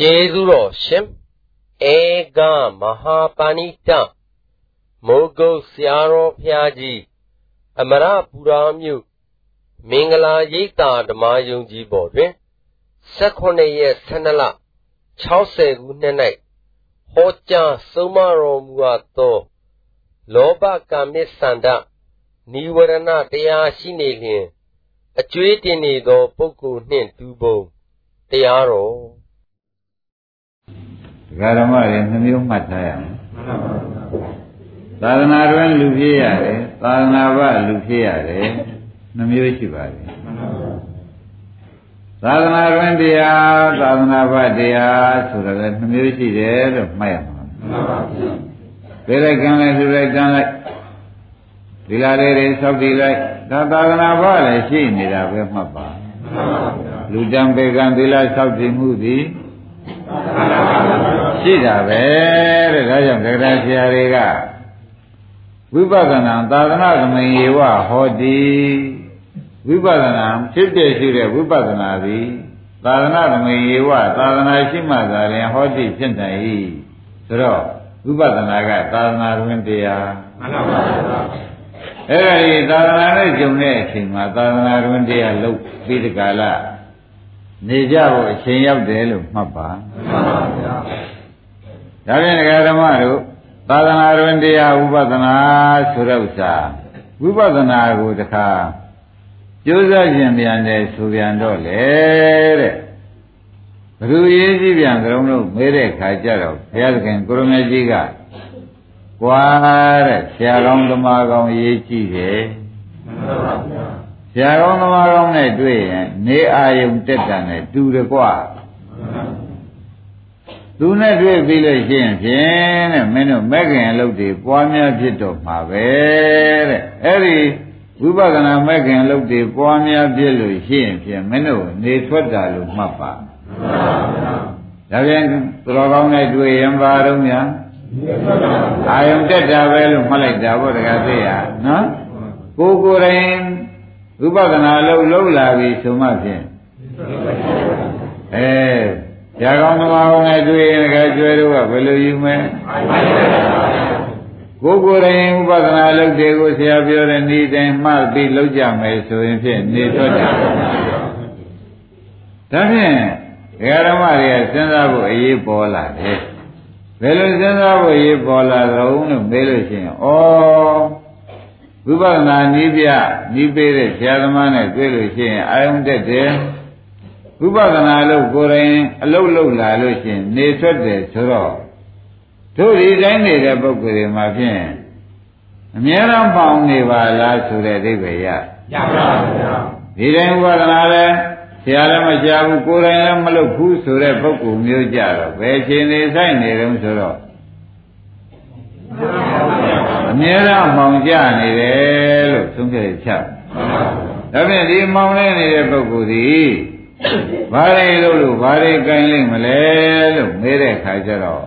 ကျေးဇူးတော်ရှင်ဧကမဟာပါဏိတမိုးကုတ်ဆရာတော်ဖျားကြီးအမရပူရာမြို့မင်္ဂလာရိပ်သာဓမ္မယုံကြည်ပေါ်တွင်18ရက်12လ60ခုနှစ်၌ဟောကြားဆုံးမတော်မူအပ်သောလောဘကာမိသန္တနိဝရဏတရားရှိနေလျင်အကျွေးတင်နေသောပုဂ္ဂိုလ်နှင့်တူပုံတရားတော် ဒကာဓမ္မတွေနှမျိုးမှတ်ထားရမယ်သာသနာတွင်လူဖြစ်ရတယ်သာသနာ့ဘလူဖြစ်ရတယ်နှမျိုးရှိပါတယ်သာသနာတွင်တရားသာသနာ့ဘတရားဆိုတော့လည်းနှမျိုးရှိတယ်လို့မှတ်ရမှာမှန်ပါဗျာပြေလိုက်ကံလိုက်လူလိုက်ကံလိုက်ဒီလာလေးတွေစောက်တည်လိုက်ဒါသာသနာ့ဘလည်းရှိနေတာပဲမှတ်ပါမှန်ပါဗျာလူတံပေကံသီလစောက်တည်မှုသည် ရှိတာပဲတဲ့ဒါကြောင့်ဒဂရဆရာတွေကဝိပဿနာသာသနာ့သမိန်ယေဝဟောတိဝိပဿနာဖြစ်တဲ့ရှိတဲ့ဝိပဿနာသည်သာသနာ့သမိန်ယေဝသာသနာရှိမှသာလျှင်ဟောတိဖြစ်နိုင်၏ဆိုတော့ဝိပဿနာကသာသနာတွင်တရားမှန်ပါပါအဲ့ဒါဒီသာသနာနဲ့ဂျုံတဲ့အချိန်မှာသာသနာတွင်တရားလုပ်ပြီးဒီကလာနေကြဖို့အချိန်ရောက်တယ်လို့မှတ်ပါမှန်ပါဗျာ ဒါဖြင့်ဒကာဓမ္မတို့သာသနာတွင်တရားဝိပဿနာဆိုတဲ့ဥစ္စာဝိပဿနာကိုတခါကျိုးစားခြင်းပြန်တယ်ဆိုပြန်တော့လေတဲ့ဘ누구ရေးကြည့်ပြန်ကြုံလို့မေးတဲ့ခါကျတော့ဘုရားသခင်ကိုရမေကြီးကကွာတဲ့ဆရာကောင်းသမားကောင်းရေးကြည့်တယ်မှန်ပါဗျာဆရာကောင်းသမားကောင်းနဲ့တွေ့ရင်နေအာယုံတက်တာနဲ့တူတယ်ကွာ သူနဲ့တွေ့ပြီးလို့ရှိရင်ဖြင့်တဲ့မင်းတို့မက်ခင်အလုပ်တွေပွားများဖြစ်တော့မှာပဲတဲ့အဲ့ဒီဝိပဿနာမက်ခင်အလုပ်တွေပွားများဖြစ်လို့ရှိရင်ဖြင့်မင်းတို့နေထွက်တာလို့မှတ်ပါဒါပြန်သူတော်ကောင်းနဲ့တွေ့ရင်ပါတော့များအာယုံတက်တာပဲလို့မှတ်လိုက်တာဗောတကယ်သိရနော်ကိုကိုယ်တိုင်ဝိပဿနာလုံးလုံးလာပြီဆိုမှဖြင့်အဲ ရာကောင်းသမားကောင်းနဲ့တွေ့ရင်ကကျွဲတို့ကဘယ်လိုယူမလဲကိုယ်ကိုယ်တိုင်ဥပဒနာလုပ်တယ်ကိုဆရာပြောတဲ့ဤတိုင်မှတ်ပြီးလုပ်ကြမယ်ဆိုရင်ဖြင့်နေတော့တယ်ဒါဖြင့်ဒကာဓမ္မတွေကစဉ်းစားဖို့အရေးပေါ်လာတယ်ဘယ်လိုစဉ်းစားဖို့အရေးပေါ်လာတော့လို့မေးလို့ရှိရင်ဩဝိပဿနာနည်းပြနည်းပေးတဲ့ဆရာသမားနဲ့တွေ့လို့ရှိရင်အာယုံတက်တယ် ဝိပဿနာလို့ကိုယ်တိုင်အလုတ်လုတ်လာလို့ရှိရင်နေထွက်တယ်ဆိုတော့တို့ဒီတိုင်းနေတဲ့ပုဂ္ဂိုလ်တွေမှာဖြင့်အများအားပေါင်းနေပါလားဆိုတဲ့အဓိပ္ပာယ်ရရပါဗျာဒီတိုင်းဝိပဿနာလဲဆရာလည်းမရှားဘူးကိုယ်တိုင်လည်းမလုပ်ဘူးဆိုတဲ့ပုဂ္ဂိုလ်မျိုးကြတော့ဘယ်ချိန်နေဆိုင်နေတုံးဆိုတော့အမြဲတမ်းမောင်ကြနေတယ်လို့သုံးဖြတ်ချက်ဒါဖြင့်ဒီမောင်နေနေတဲ့ပုဂ္ဂိုလ်ဒီ ဘာတွေလို့လို့ဘာတွေကင်လိမ့်မလဲလို့မေးတဲ့ခါကျတော့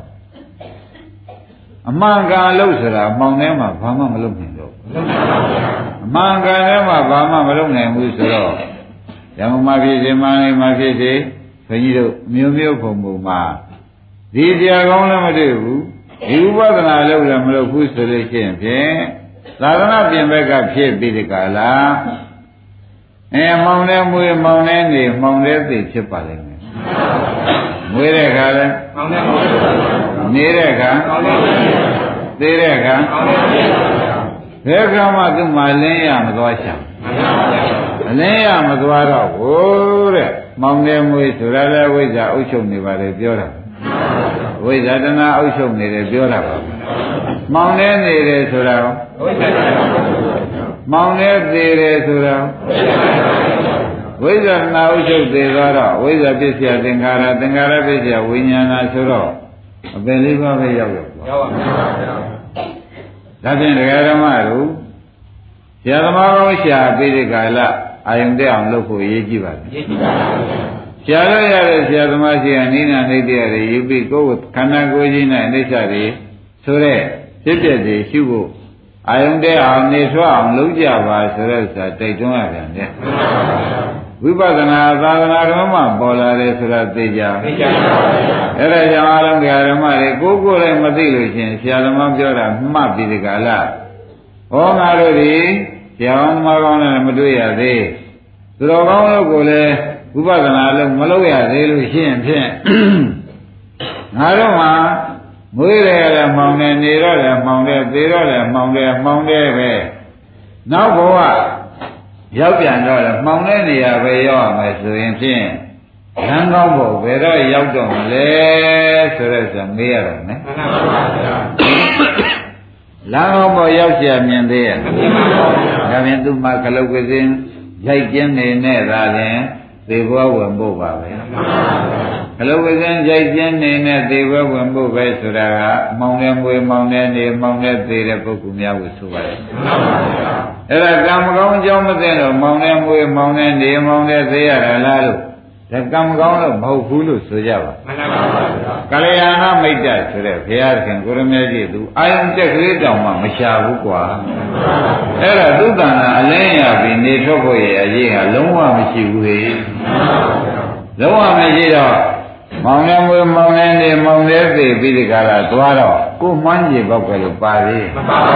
အမှန်ကန်လို့ဆိုတာမောင်ထဲမှာဘာမှမလုပ်နိုင်တော့အမှန်ကန်ထဲမှာဘာမှမလုပ်နိုင်ဘူးဆိုတော့ဓမ္မမဖြစ်စေမန္လိမဖြစ်စေဘုန်းကြီးတို့မျိုးမျိုးပုံပုံမှာဒီတရားကောင်းလည်းမတွေ့ဘူးဒီဥပဒနာလုပ်လည်းမလုပ်ဘူးဆိုလို့ရှိရင်ဖြင့်သာသနာပြင်ဘက်ကဖြစ်ပြီးဒီကလာ အဲမောင်နဲ့မွေမောင်နဲ့နေမောင်နဲ့သိဖြစ်ပါလိမ့်မယ်မွေတဲ့ခါလဲမောင်နဲ့နေတဲ့ခါသေးတဲ့ခါဘယ်ခါမှသူ့မှာလင်းရမသွားချင်အလင်းရမသွားတော့ဘူးတဲ့မောင်နဲ့မွေဆိုတာလဲဝိဇ္ဇာအုပ်ချုပ်နေပါတယ်ပြောတာဝိဇ္ဇာတနာအုပ်ချုပ်နေတယ်ပြောတာပါမောင်နဲ့နေတယ်ဆိုတာဝိဇ္ဇာ မောင်နဲ့သေးတယ်ဆိုတော့ဝိဇ္ဇာနာဥချုပ်သေးသွားတော့ဝိဇ္ဇာပစ္စယသင်္ခါရသင်္ခါရပစ္စယဝိညာဏဆိုတော့အပင်လေးပါးပဲရောက်ရောက်ရောက်ပါဗျာဒါဖြင့်ဒကာဓမ္မတို့ဆရာသမားကောင်းရှာပြီးဒီကာလအာယုန်တက်အောင်လုပ်ဖို့ရည်ကြည့်ပါလားရည်ကြည့်ပါပါဆရာတော်ရတဲ့ဆရာသမားရှိရနိနာနှိတ္တရတွေယူပြီးကိုယ်ခန္ဓာကိုယ်ကြီးနဲ့အိဋ္ဌတွေဆိုတဲ့ဖြစ်ပျက်တွေရှုဖို့ အာယုန်တဲ့အောင်နေထွက်အောင်လုပ်ကြပါဆိုတဲ့ဥစ္စာတိုက်တွန်းရပြန်တယ်ဝိပဿနာသာသနာတော်မှာပေါ်လာတယ်ဆိုတာသိကြပါသိကြပါပါဗျာအဲ့ဒါကြောင့်အားလုံးဓမ္မတွေကိုယ်ကိုယ်လည်းမသိလို့ရှင်ဆရာသမားပြောတာမှတ်ပြီးဒီကလာဟောငါတို့ဒီဆရာသမားကောင်းနဲ့မတွေ့ရသေးသူတော်ကောင်းတို့ကိုလည်းဝိပဿနာလုံးမလုပ်ရသေးလို့ရှိရင်ဖြင့်ငါတို့မှာ မွေးတယ်လည်းမှောင်တယ်နေတော့လည်းမှောင်တယ်သေတော့လည်းမှောင်တယ်မှောင်တယ်ပဲနောက်ဘဝရောက်ပြန်တော့လည်းမှောင်တဲ့နေရာပဲရောက်ရမယ်ဆိုရင်ဖြင့်လမ်းကောင်းဖို့ဘယ်တော့ရောက်တော့မလဲဆိုတော့ဆိုမေးရတော့မယ် မှန်ပါပါဗျာ လမ်းကောင်းဖို့ရောက်เสียမြင်သေးရဲ့ မှန်ပါပါဗျာ ဒါဖြင့်သူမှခလုတ်ကစင်းရိုက်ကျင်းနေနဲ့သာလျှင် သေဘောဝင်ဖို့ပါပဲမှန်ပါပါဗျာခလုတ်ကစင်းရိုက်ကျင်းနေနဲ့သေဘောဝင်ဖို့ပဲဆိုတာကမောင်တဲ့မွေမောင်တဲ့နေမောင်တဲ့သေတဲ့ပုဂ္ဂိုလ်များကိုဆိုပါတယ်မှန်ပါပါဗျာအဲ့ဒါကံမကောင်းအကြောင်းမသိတော့မောင်တဲ့မွေမောင်တဲ့နေမောင်တဲ့သေရတာလားလို့ ဒါကံမကောင်းလို့မဟုတ်ဘူးလို့ဆိုကြပါမှန်ပါပါဗျာကလျာဏမိတ်တဆိုတဲ့ဘုရားခင်ကိုရမေကြီးသူအာယုံတက်ကလေးတောင်မှမရှာဘူးကွာအဲ့ဒါသုတ္တနာအလင်းရပြီးနေထွက်ဖို့ရဲ့အရေးဟာလုံးဝမရှိဘူးဟေလုံးဝမရှိတော့မောင်နေမွေမောင်နေနေမောင်နေသေးပြီးဒီကလာသွားတော့ကိုမှန်းကြီးပေါက်ပဲလို့ပါသေးမှန်ပါပါ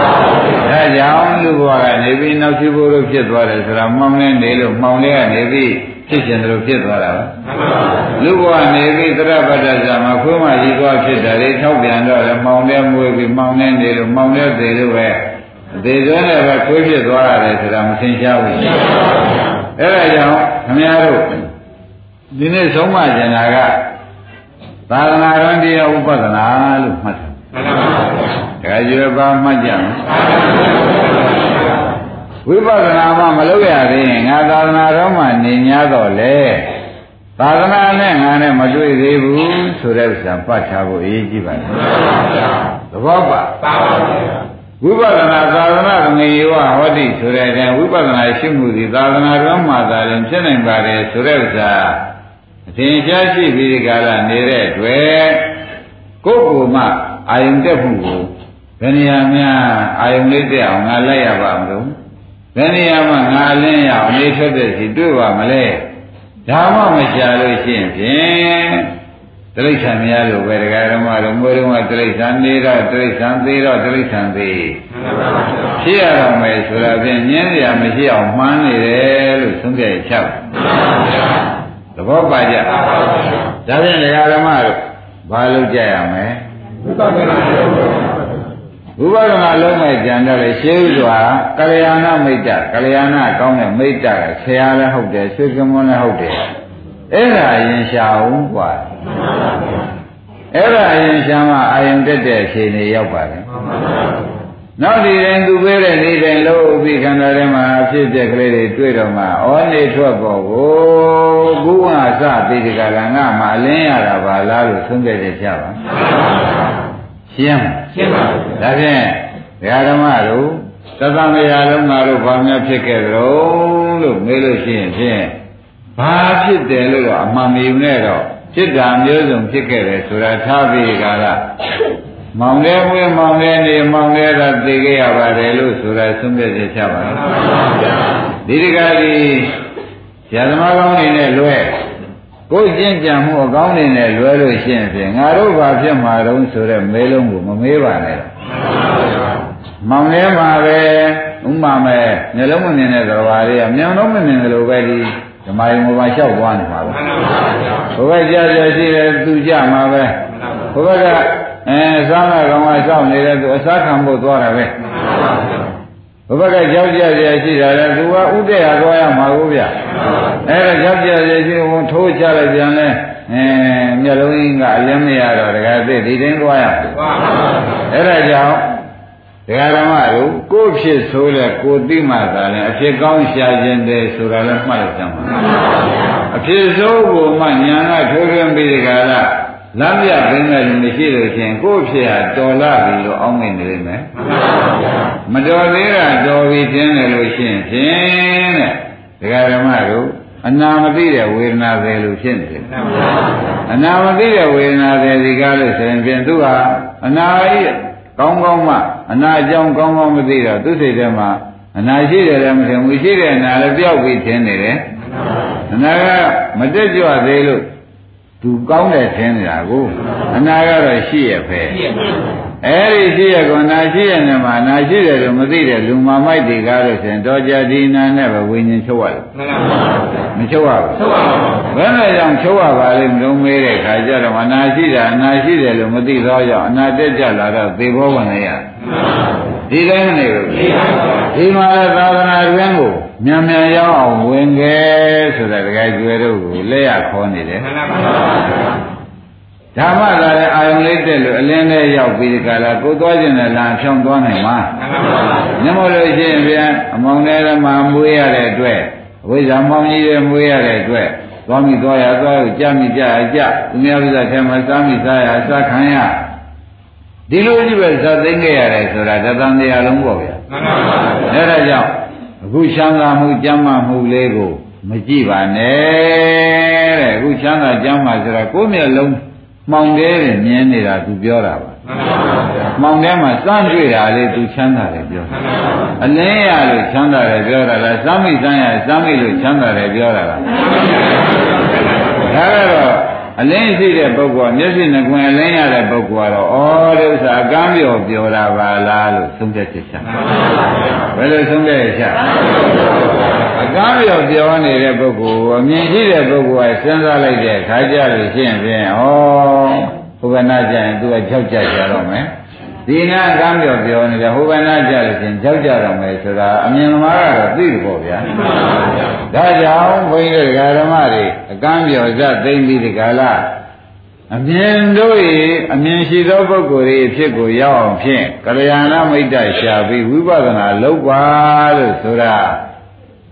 ဗျာဒါကြောင့်လူဘဝကနေပြီးနောက်ရှိဖို့လို့ဖြစ်သွားတယ်ဆိုတာမောင်နေနေလို့မောင်နေကနေပြီး ဖြစ်ကျင်တယ်လို့ဖြစ်သွားတာပါမှန်ပါပါလူဘဝနေပြီးသရပတ္တဇာမှာခွေးမကြီးသွားဖြစ်တယ်လေထောက်ပြန်တော့လေမောင်တဲ့မွေးပြီးမောင်တဲ့နေလို့မောင်တဲ့သေးလို့ပဲအသေးစွမ်းနဲ့ပဲခွေးဖြစ်သွားရတယ်ဆိုတာမသိချဘူးအဲ့ဒါကြောင့်ခင်ဗျားတို့ဒီနေ့ဆုံးမကျင်တာကသာသနာ့ရန်တရားဥပဒနာလို့မှတ်တယ်မှန်ပါပါဗျာတခါကျွေးပါမှတ်ကြမယ် ဝိပဿနာမှမလုပ်ရသေးရင်ငါသာသနာတော်မှနေ냐တော့လေသာသနာနဲ့ငါနဲ့မတွေ့သေးဘူးဆိုတဲ့ဥစ္စာပတ်ထားဖို့အရေးကြီးပါတယ်သဘောပါပါပါဗျာဝိပဿနာသာသနာငရေဝဟောတိဆိုတဲ့အတိုင်းဝိပဿနာရှိမှုဒီသာသနာတော်မှသာရင်ဖြစ်နိုင်ပါတယ်ဆိုတဲ့ဥစ္စာအထင်ရှားရှိပြီးဒီကလာနေတဲ့အတွက်ကိုယ့်ကိုယ်မှအာယုန်တက်မှုကိုဘယ်နေရာများအာယုန်လေးတက်အောင်ငါလိုက်ရပါမလို့ ဘယ်နေရာမှာငါလင်းရအောင်နေထွက်တဲ့စီတွေ့ပါမလဲဒါမှမရှာလို့ရှိရင်ဖြင့်တိရစ္ဆာန်များလို့ပဲတရားဓမ္မတို့မွေးတော့တိရစ္ဆာန်နေတော့တိရစ္ဆာန်သေးတော့တိရစ္ဆာန်သေးမှန်ပါပါဗျာဖြစ်ရတော့မယ်ဆိုတာဖြင့်ညင်းရမရှိအောင်မှန်းနေတယ်လို့သုံးပြရချက်မှန်ပါဗျာသဘောပါကြပါပါဗျာဒါဖြင့်တရားဓမ္မတို့ဘာလုပ်ကြရမလဲ ဝိပဿနာရော ဝိပဿနာလုံးမဲ့ကြံတော့လေရှင်းဥစွာကလျာဏမိတ်တကလျာဏကောင်းတဲ့မိတ်တကဆရာလည်းဟုတ်တယ်ဆွေကမွန်းလည်းဟုတ်တယ်အဲ့ဒါရင်ရှာအောင်กว่าအဲ့ဒါရင်ရှာမှအာယုံတက်တဲ့အခြေအနေရောက်ပါတယ်နောက်ဒီရင်သူပေးတဲ့နေတိုင်းလို့ပြီးခန္ဓာထဲမှာဖြစ်တဲ့ကလေးတွေတွေ့တော့မှဩနေထွက်ပေါ်ကိုဘုရားစတိဒီကလာငါမှအလင်းရတာပါလားလို့သုံးခဲ့တဲ့ကြပါ ရှင်းရှင်းပါဗျာဒါဖြင့်ဒကာဓမ္မတို့သတ္တမယာလုံးငါတို့ဘာများဖြစ်ခဲ့ကြလို့လို့မေးလို့ရှိရင်ဖြင့်ဘာဖြစ်တယ်လို့တော့အမှန်မယူနဲ့တော့ဖြစ်တာမျိုးစုံဖြစ်ခဲ့တယ်ဆိုတာထားပြီးကြလားမောင်လေးဝင်းမောင်လေးနေမောင်လေးကသိခဲ့ရပါတယ်လို့ဆိုတာသုံးပြချက်ချပါလားဒီတကားဒီဆရာသမားကောင်းနေနဲ့လွဲ ကိုယ်ကျင့်ကြံမှုအကောင်းနေနဲ့လွဲလို့ရှိရင်ဖြင့်ငါတို့ဘာဖြစ်မှာတုံးဆိုတဲ့မေးလုံးကိုမမေးပါနဲ့မောင်ထဲမှာပဲဥမာမဲ့မျက်လုံးမမြင်တဲ့သဘာဝတွေကမျက်လုံးမမြင်တယ်လို့ပဲဒီဓမ္မယုံမှာလျှောက်သွားနေပါပဲမှန်ပါဗျာဘုရားကြားကြရှိတယ်သူကြမှာပဲဘုရားကအဲစားမဲ့ကောင်ကစောင့်နေတဲ့သူအစားခံဖို့သွားတာပဲ ဘုရားကကြောက်ကြရရှိတာလေသူကဥဒ္ဒေဟာသွားရမှာကိုဗျအဲဒါကြောက်ကြရရှိဝင်ထိုးချလိုက်ပြန်လဲအဲမျက်လုံးကြီးကအလင်းမရတော့တကယ်သိဒီတိုင်းသွားရမှာပါပါဗျာအဲ့ဒါကြောင့်တရားဓမ္မတို့ကိုယ်ဖြစ်ဆိုးတဲ့ကိုယ်သိမှသာလဲအဖြစ်ကောင်းရှာခြင်းတယ်ဆိုတာလည်းမှတ်လိုက်ကြပါအဖြစ်ဆိုးကိုမှညာကထိုးထွင်းပြီးဒီကလာ လမ်းပြပင်တဲ့လူမရှိလို့ရှိရင်ကိုယ်ဖြစ်ဟာတော်လာပြီလို့အောင်းမိနေလိမ့်မယ်မတော်သေးတာတော်ပြီထင်းတယ်လို့ရှိရင်ဖြင့်တဲ့တရားဓမ္မတို့အနာမသိတဲ့ဝေဒနာပဲလို့ဖြစ်နေတယ်အနာမသိတဲ့ဝေဒနာတွေဒီကားလို့ဆိုရင်ဖြင့်သူဟာအနာကြီးကောင်းကောင်းမှအနာအကြောင်းကောင်းကောင်းမသိတော့သူစိတ်ထဲမှာအနာရှိတယ်လည်းမထင်ဘူးရှိတဲ့အနာလည်းပြောက်ပြီးထင်နေတယ်အနာကမတက်ကြွသေးလို့ သူကောင်းတယ်ထင်နေတာကိုအနာကတော့ရှိရပဲအဲ့ဒီရှိရကောနာရှိရနေမှာနာရှိတယ်လို့မသိတဲ့လူမမိုက်တွေကားလို့ဆိုရင်တော့ကြဒီနာနဲ့ပဲဝိညာဉ်ချုပ်ရတယ်မချုပ်ရဘူးဘယ်နဲ့ကြောင့်ချုပ်ရပါလိမ့်မလို့မေးတဲ့ခါကျတော့အနာရှိတာအနာရှိတယ်လို့မသိတော့ကြောင့်အနာတက်ကြလာတော့သေဘောဝင်ရဒီတိုင်းမနေဘူးဒီမှာလည်းသာသနာ့တွင်ကို မြန်မြန်ရောက်အောင်ဝင်ခဲ့ဆိုတာတကယ်ကျွဲတို့ကိုလက်ရခေါ်နေတယ်ဓမ္မသာလည်းအာယုံလေးတက်လို့အလင်းနဲ့ရောက်ပြီးဒီကလာကိုသွားခြင်းနဲ့လာဖြောင်းသွားနိုင်မှာညမလို့ရှိရင်ပြန်အမောင်ထဲမှာမွေးရတဲ့အတွက်အဝိဇ္ဇာမောင်ကြီးရဲ့မွေးရတဲ့အတွက်သွားမိသွားရသွားရကြမိကြရကြသူများပြဿထဲမှာစားမိစားရစားခံရဒီလိုကြီးပဲဇာသိမ့်ခဲ့ရတယ်ဆိုတာတသံတရားလုံးပေါ့ဗျာအဲ့ဒါကြောင့် အခုချမ်းသာမှုကြမ်းမှမှုလေးကိုမကြည့်ပါနဲ့တဲ့အခုချမ်းသာကြမ်းမှဆိုတာကိုယ်မျက်လုံးမှောင်တဲတယ်မြင်နေတာသူပြောတာပါမှောင်ထဲမှာစမ်းတွေ့တာလေးသူချမ်းသာတယ်ပြောအလင်းရလို့ချမ်းသာတယ်ပြောတာလားစမ်းမိစမ်းရစမ်းမိလို့ချမ်းသာတယ်ပြောတာလားဒါကတော့ အလင်းရှိတဲ့ပုဂ္ဂိုလ်ကမျက်စိနှကွင်အလင်းရတဲ့ပုဂ္ဂိုလ်ကတော့ဩဒီဥစ္စာအကမ်းပြောပြောတာပါလားလို့သုံးသက်ချက်ချဘယ်လိုသုံးသက်ချက်အကမ်းပြောပြောနေတဲ့ပုဂ္ဂိုလ်အမြင်ရှိတဲ့ပုဂ္ဂိုလ်ကစဉ်းစားလိုက်တဲ့ခါကြလို့ရှိရင်ဖြင့်ဩဘုရားနာကြရင်သူကကြောက်ကြကြတော့မယ် ဒီနာအကမ်းပြောပြောနေတယ်ဟိုဘနာကြလို့ရှင်ကြောက်ကြတော့မယ်ဆိုတာအမြင်သမားကတော့သိတယ်ပေါ့ဗျာဒါကြောင့်ဘုန်းကြီးတို့ဓမ္မတွေအကမ်းပြောဇသိမ့်ပြီးဒီကလာအမြင်တို့၏အမြင်ရှိသောပုဂ္ဂိုလ်၏အဖြစ်ကိုရောက်အောင်ဖြင့်ကလျာဏမိတ်တရှာပြီးဝိပဿနာလုပ်ပါလို့ဆိုတာ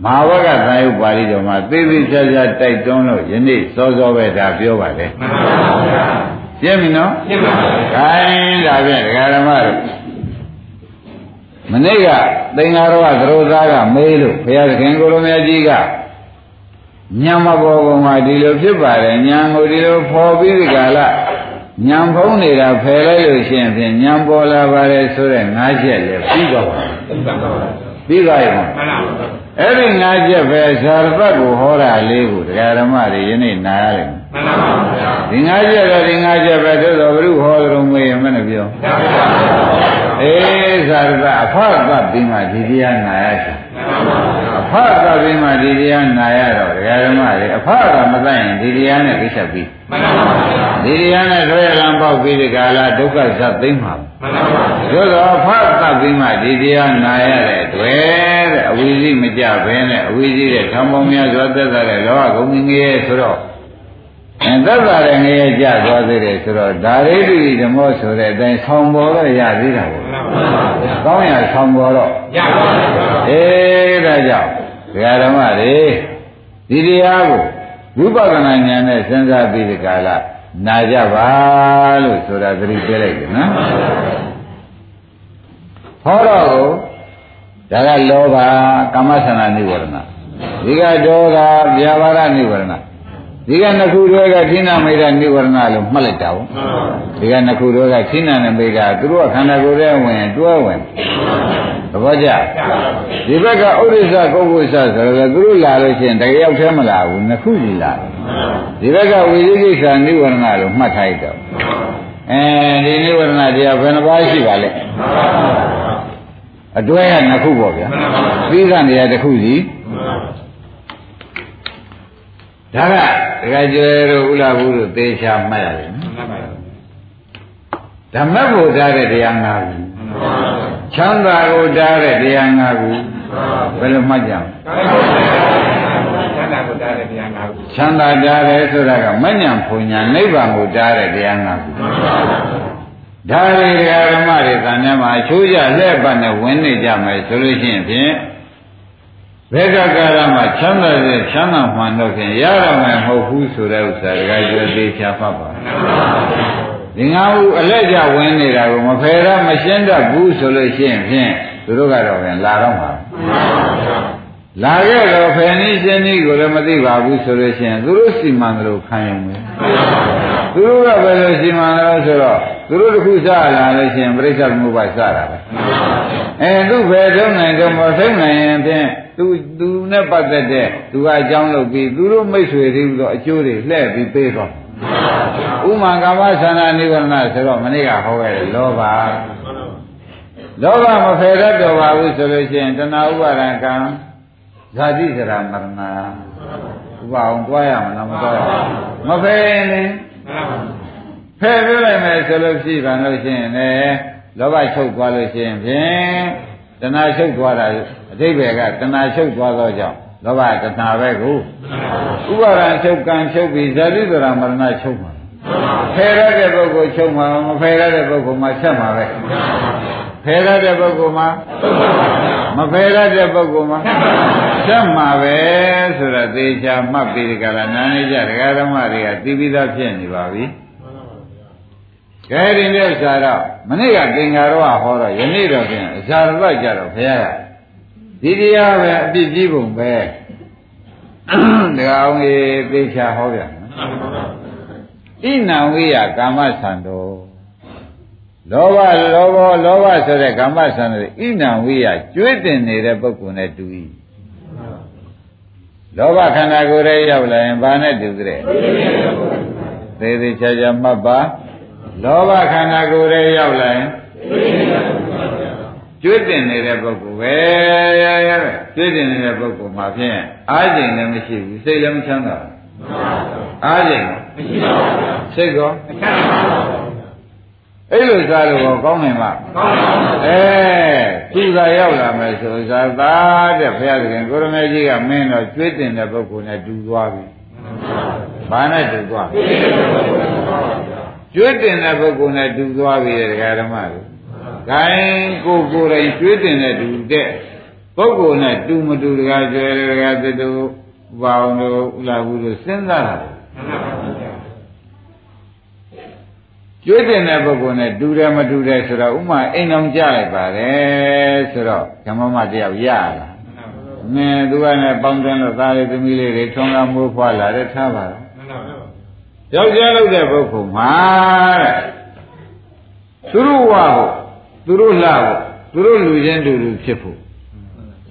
မဟာဝကသံယုတ်ပါဠိတော်မှာသေသေးချာချာတိုက်တွန်းလို့ယနေ့စောစောပဲဒါပြောပါတယ်မှန်ပါဗျာရှ င်းပြီနော်ရှင်းပါပြီ။ခိုင်းဒါဖြင့်ဒကာဓမ္မတို့မနေ့ကသင်္ဃာရောသရောသားကမေးလို့ဘုရားသခင်ကိုလိုမြတ်ကြီးကညံမပေါ်ပေါ်မှာဒီလိုဖြစ်ပါတယ်ညံကိုဒီလိုဖော်ပြီးဒီကလာညံဖုံးနေတာဖယ်လိုက်လို့ရှိရင်ဖြင့်ညံပေါ်လာပါတယ်ဆိုတဲ့ငါးချက်လည်းပြီးသွားပါပြီးသွားရင်မှန်ပါအဲ့ဒီငါးချက်ပဲဇာရပတ်ကိုဟောတာလေးကိုတရားဓမ္မတွေယနေ့နားရတယ် မှန်ပါဗျာဒီငါးချက်တော့ဒီငါးချက်ပဲသို့တော်ဘုရုဟောတော်မူရင်မနဲ့ပြောမှန်ပါအေးဇာရပတ်အဖတ်ပတ်ပြီးမှဒီတရားနာရရှိအဖတ်ပတ်ပြီးမှဒီတရားနာရတော့တရားဓမ္မတွေအဖတ်ကမသိရင်ဒီတရားနဲ့ကိစ္စပြီးမှန်ပါဗျာဒီတရားနဲ့ဆွဲရံပေါက်ပြီးဒီကာလဒုက္ခဇတ်သိမ့်မှာမှန်ပါဗျာသို့တော်အဖတ်ပတ်ပြီးမှဒီတရားနာရတဲ့တွေ့တဲ့အဝိဇ္ဇိမကြဘဲနဲ့အဝိဇ္ဇိတဲ့သံပေါင်းများစွာသက်သာတဲ့လောကဂုံငငယ်ဆိုတော့ အဲသက်သာတဲ့ငရဲကြသွားသေးတယ်ဆိုတော့ဒါရိတိဓမ္မောဆိုတဲ့အတိုင်းဆောင်းပေါ်တော့ရသေးတာပေါ့ကောင်းရဆောင်းပေါ်တော့ရပါဘူးအေးဒါကြောင့်ဒကာဓမ္မတွေဒီတရားကိုဝိပဿနာဉာဏ်နဲ့စဉ်းစားပြီးဒီကာလနာကြပါလို့ဆိုတာသတိပေးလိုက်တယ်နော်ဟောတော့ဒါကလောဘကာမဆန္ဒနိဝရဏဒီကဒေါသဗျာပါဒနိဝရဏ ဒီကနှစ်ခုတွေကခိဏမိတ်နိဝရဏလို့မှတ်လိုက်တာပေါ့ဒီကနှစ်ခုတွေကခိဏနဲ့မိတ်သူတို့ကခန္ဓာကိုယ်ထဲဝင်တွဲဝင်သဘောကျဒီဘက်ကဥဒိစ္စကုက္ကုစ္စဆိုတော့သူတို့လာလို့ရှိရင်တကယ်ရောက်သေးမလားဘူးနှစ်ခုကြီးလာဒီဘက်ကဝိသိကိစ္စနိဝရဏလို့မှတ်ထားရတော့အဲဒီနိဝရဏတရားဘယ်နှပါးရှိပါလဲအတွဲကနှစ်ခုပေါ့ဗျာသီးကနေရာတစ်ခုစီ ဒါကဒကာကျွယ်တို့ဥလာဘူးတို့သေချာမှတ်ရတယ်နော်ဓမ္မဘုရားတဲ့တရား၅ခုချမ်းသာကိုတားတဲ့တရား၅ခုဘယ်လိုမှတ်ကြမလဲချမ်းသာကိုတားတဲ့တရား၅ခုချမ်းသာတားတယ်ဆိုတာကမညံဖွညာနိဗ္ဗာန်ကိုတားတဲ့တရား၅ခုဒါရီဓမ္မတွေသံထဲမှာအချိုးကျလက်ပတ်နဲ့ဝင်နေကြမယ်ဆိုလို့ရှိရင်ဖြင့် ဘယ်ကကာလမှာချမ်းသာတဲ့ချမ်းသာမှန်တော့ဖြင့်ရရမယ်မဟုတ်ဘူးဆိုတဲ့ဥစ္စာတကယ်ကျွသေးချာဖတ်ပါဒီငါ့ဘူးအလက်ကြဝင်နေတာကိုမဖယ်ရမရှင်းတတ်ဘူးဆိုလို့ရှိရင်ဖြင့်သူတို့ကတော့ပြန်လာတော့မှာလာခဲ့တော့ဖယ်နည်းရှင်းနည်းကိုလည်းမသိပါဘူးဆိုလို့ရှိရင်သူတို့စီမံတယ်လို့ခံရုံပဲ သူတို့ကဘယ်လိုရှိမှန်းလဲဆိုတော့သူတို့တစ်ခုစလာလို့ရှိရင်ပြိဿသမုပ္ပါစတာပဲအဲသူဘယ်ထုံးနိုင်တော့မထုံးနိုင်ရင်ဖြင့်သူသူနဲ့ပတ်သက်တဲ့သူကအကြောင်းလုပ်ပြီးသူတို့မိတ်ဆွေတွေဆိုအကျိုးတွေလှည့်ပြီးပေးတော့ဥမာကာမသန္တာနိဗ္ဗာန်ဆိုတော့မနေ့ကဟောခဲ့တယ်လောဘလောဘမဖယ်တတ်တော့ပါဘူးဆိုလို့ရှိရင်တဏှာဥပါဒံကံဇာတိစရာမရဏဥပအောင်တွားရမလားမတွားရမဖယ်ရင်လေ ဖယ်ပြလိုက်မယ်ဆိုလို့ရှိပါလို့ရှိရင်လေလောဘချုပ်သွားလို့ရှိရင်ဖြင့်တဏှာချုပ်သွားတာအတိဘယ်ကတဏှာချုပ်သွားသောကြောင့်လောဘတဏှာပဲကိုဥပါဒံချုပ်ကံချုပ်ပြီးဇာတိစရာမရဏချုပ်မှာဖယ်ရတဲ့ပုဂ္ဂိုလ်ချုပ်မှာမဖယ်ရတဲ့ပုဂ္ဂိုလ်မှာဆက်မှာပဲဖယ်ရတဲ့ပုဂ္ဂိုလ်မှာ မဖယ်ရတဲ့ပုဂ္ဂိုလ်မှာဆက်မှာပဲဆိုတော့သေချာမှတ်ပြီးဒီကလာနာနေကြဒကာဓမ္မတွေကသိပြီးသားဖြစ်နေပါပြီကဲဒီမြတ်စာတော့မနေ့ကသင်္ဃာရောဟောတော့ယနေ့တော့ပြန်အဇာရပတ်ကြတော့ဘုရားကဒီတရားပဲအပြစ်ကြီးပုံပဲဒကာအောင်ကြီးသေချာဟောပြန်ဣနံဝိယကာမသံတော် လောဘလောဘလောဘဆိုတဲ့ကာမသံတော်ဣနံဝိယကျွေးတင်နေတဲ့ပုဂ္ဂိုလ်နဲ့တူ၏လောဘခန္ဓာကိုယ်ရဲ့ရောက်လာရင်ဘာနဲ့တူကြတဲ့သေးသေးချာချာမှတ်ပါလောဘခန္ဓာကိုယ်ရဲ့ရောက်လာရင်ကျွေးတင်နေတဲ့ပုဂ္ဂိုလ်ပဲကျွေးတင်နေတဲ့ပုဂ္ဂိုလ်မှာဖြင့်အားကျင်လည်းမရှိဘူးစိတ်လည်းမချမ်းသာဘူးအားကျင်မရှိပါဘူးစိတ်ကောမချမ်းသာပါဘူး အဲ့လိုစားလို့ကောကောင်းနိုင်မှာကောင်းပါဘူးအဲသူကရောက်လာမယ်ဆိုစားသားတဲ့ဘုရားသခင်ကိုရမေကြီးကမင်းတော့ကျွေးတင်တဲ့ပုဂ္ဂိုလ်နဲ့တူသွားပြီဘာနဲ့တူသွားကျွေးတင်တဲ့ပုဂ္ဂိုလ်နဲ့တူသွားပြီတဲ့ဓမ္မတွေခိုင်းကိုကိုယ်တိုင်ကျွေးတင်တဲ့တူတဲ့ပုဂ္ဂိုလ်နဲ့တူမတူတကားကျွဲတကားတူတူဘာအောင်လို့ဥလာဘူးလို့စဉ်းစားတာ ကျွေးတင်တဲ့ပုဂ္ဂိုလ်နဲ့တူတယ်မတူတယ်ဆိုတော့ဥမာအိမ်အောင်ကြလိုက်ပါတယ်ဆိုတော့ဓမ္မမတယောက်ရလာမင်းသူကလည်းပေါင်းတယ်လို့သားလေးသမီးလေးတွေထုံးကားမိုးဖွာလာတယ်ထားပါတော့ယောက်ျားလုပ်တဲ့ပုဂ္ဂိုလ်မှာတဲ့သူတို့ဝဟုတ်သူတို့လှဖို့သူတို့လူချင်းတူတူဖြစ်ဖို့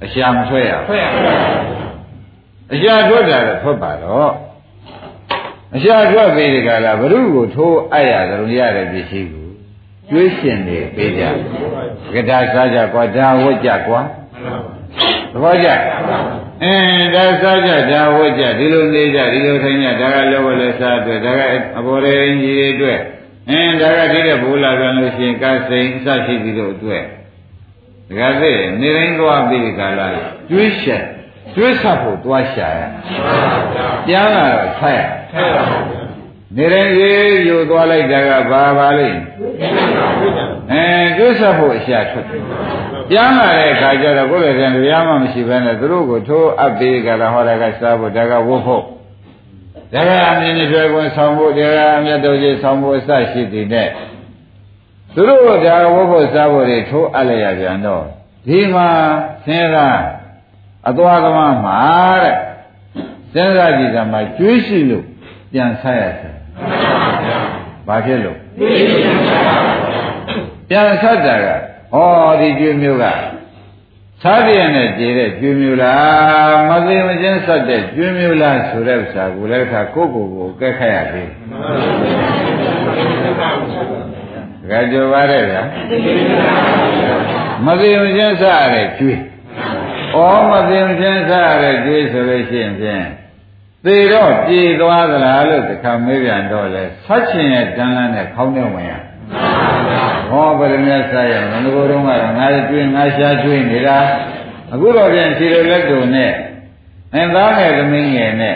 အရှာမထွက်ရဘူးထွက်ရပါဘူးအရှာထွက်တာတော့ထွက်ပါတော့ အရှာထွက်ပြီးဒီကလာဘ ᱹ ကိုထိုးအပ်ရကြုံရတဲ့ပစ္စည်းကိုကျွေးရှင်နေပေးကြကဒါစားကြကွာဒါဝတ်ကြကွာသဘောကျအင်းဒါစားကြဒါဝတ်ကြဒီလိုနေကြဒီလိုထိုင်ကြဒါကလောဘလည်းစားအတွက်ဒါကအဘော်ရေကြီးတွေအတွက်အင်းဒါကဒီတဲ့ဘိုးလာပြန်လို့ရှိရင်ကစိန်အစရှိပြီးတော့အတွက်ဒါကသိနေတိုင်းသွားပြီးကလာကျွေးရှင်ကျွေးဆက်ဖို့သွားရှာရပြန်လာတော့ဆက်ရ နေတိုင်းရေးယူသွားလိုက်တာကဘာပါလိမ့်အဲကျွေးဆက်ဖို့အရှာထွက်တယ်ပြန်လာတဲ့အခါကျတော့ကိုယ်လည်းတရားမှမရှိဘဲနဲ့သူတို့ကိုထိုးအပ်ပြီးကြတာဟောတာကစားဖို့ဒါကဝတ်ဖို့ဒါကအမြင်နဲ့ပြောကွန်ဆောင်ဖို့ဒါကအမြတ်တော်ကြီးဆောင်ဖို့အစရှိသည်နဲ့သူတို့ကဒါဝတ်ဖို့စားဖို့တွေထိုးအပ်လိုက်ရပြန်တော့ဒီမှာဆင်းရဲအသွားသမားမှာတဲ့စဉ်းစားကြည့်သမှာကျွေးရှိလို့ ပြန်ဆက်ရတယ်ဘာဖြစ်လို့ပြန်ဆက်တာကဟောဒီကျွေးမျိုးကစားပြည့်နဲ့ကြည်တဲ့ကျွေးမျိုးလားမသိမချင်းဆက်တဲ့ကျွေးမျိုးလားဆိုတဲ့ဥစ္စာကိုလည်းခါကိုယ့်ကိုယ်ကိုကဲခတ်ရပြီကြကြပါရဲ့ဗျာမသိမချင်းဆက်ရတဲ့ကျွေးဩမသိမချင်းဆက်ရတဲ့ကျွေးဆိုလို့ရှိရင်ဖြင့် သေတော့ပြေသွားသလားလို့တခါမေးပြန်တော့လဲဆက်ချင်ရဲ့တန်းလန်းနဲ့ခေါင်းနဲ့ဝင်ရဟောဗရမတ်ဆက်ရမငိုတော့ကတော့ငါကျွေးငါရှားကျွေးနေတာအခုတော့ပြန်ခြေလိုလက်တုံနဲ့အဲသားငယ်သမီးငယ်နဲ့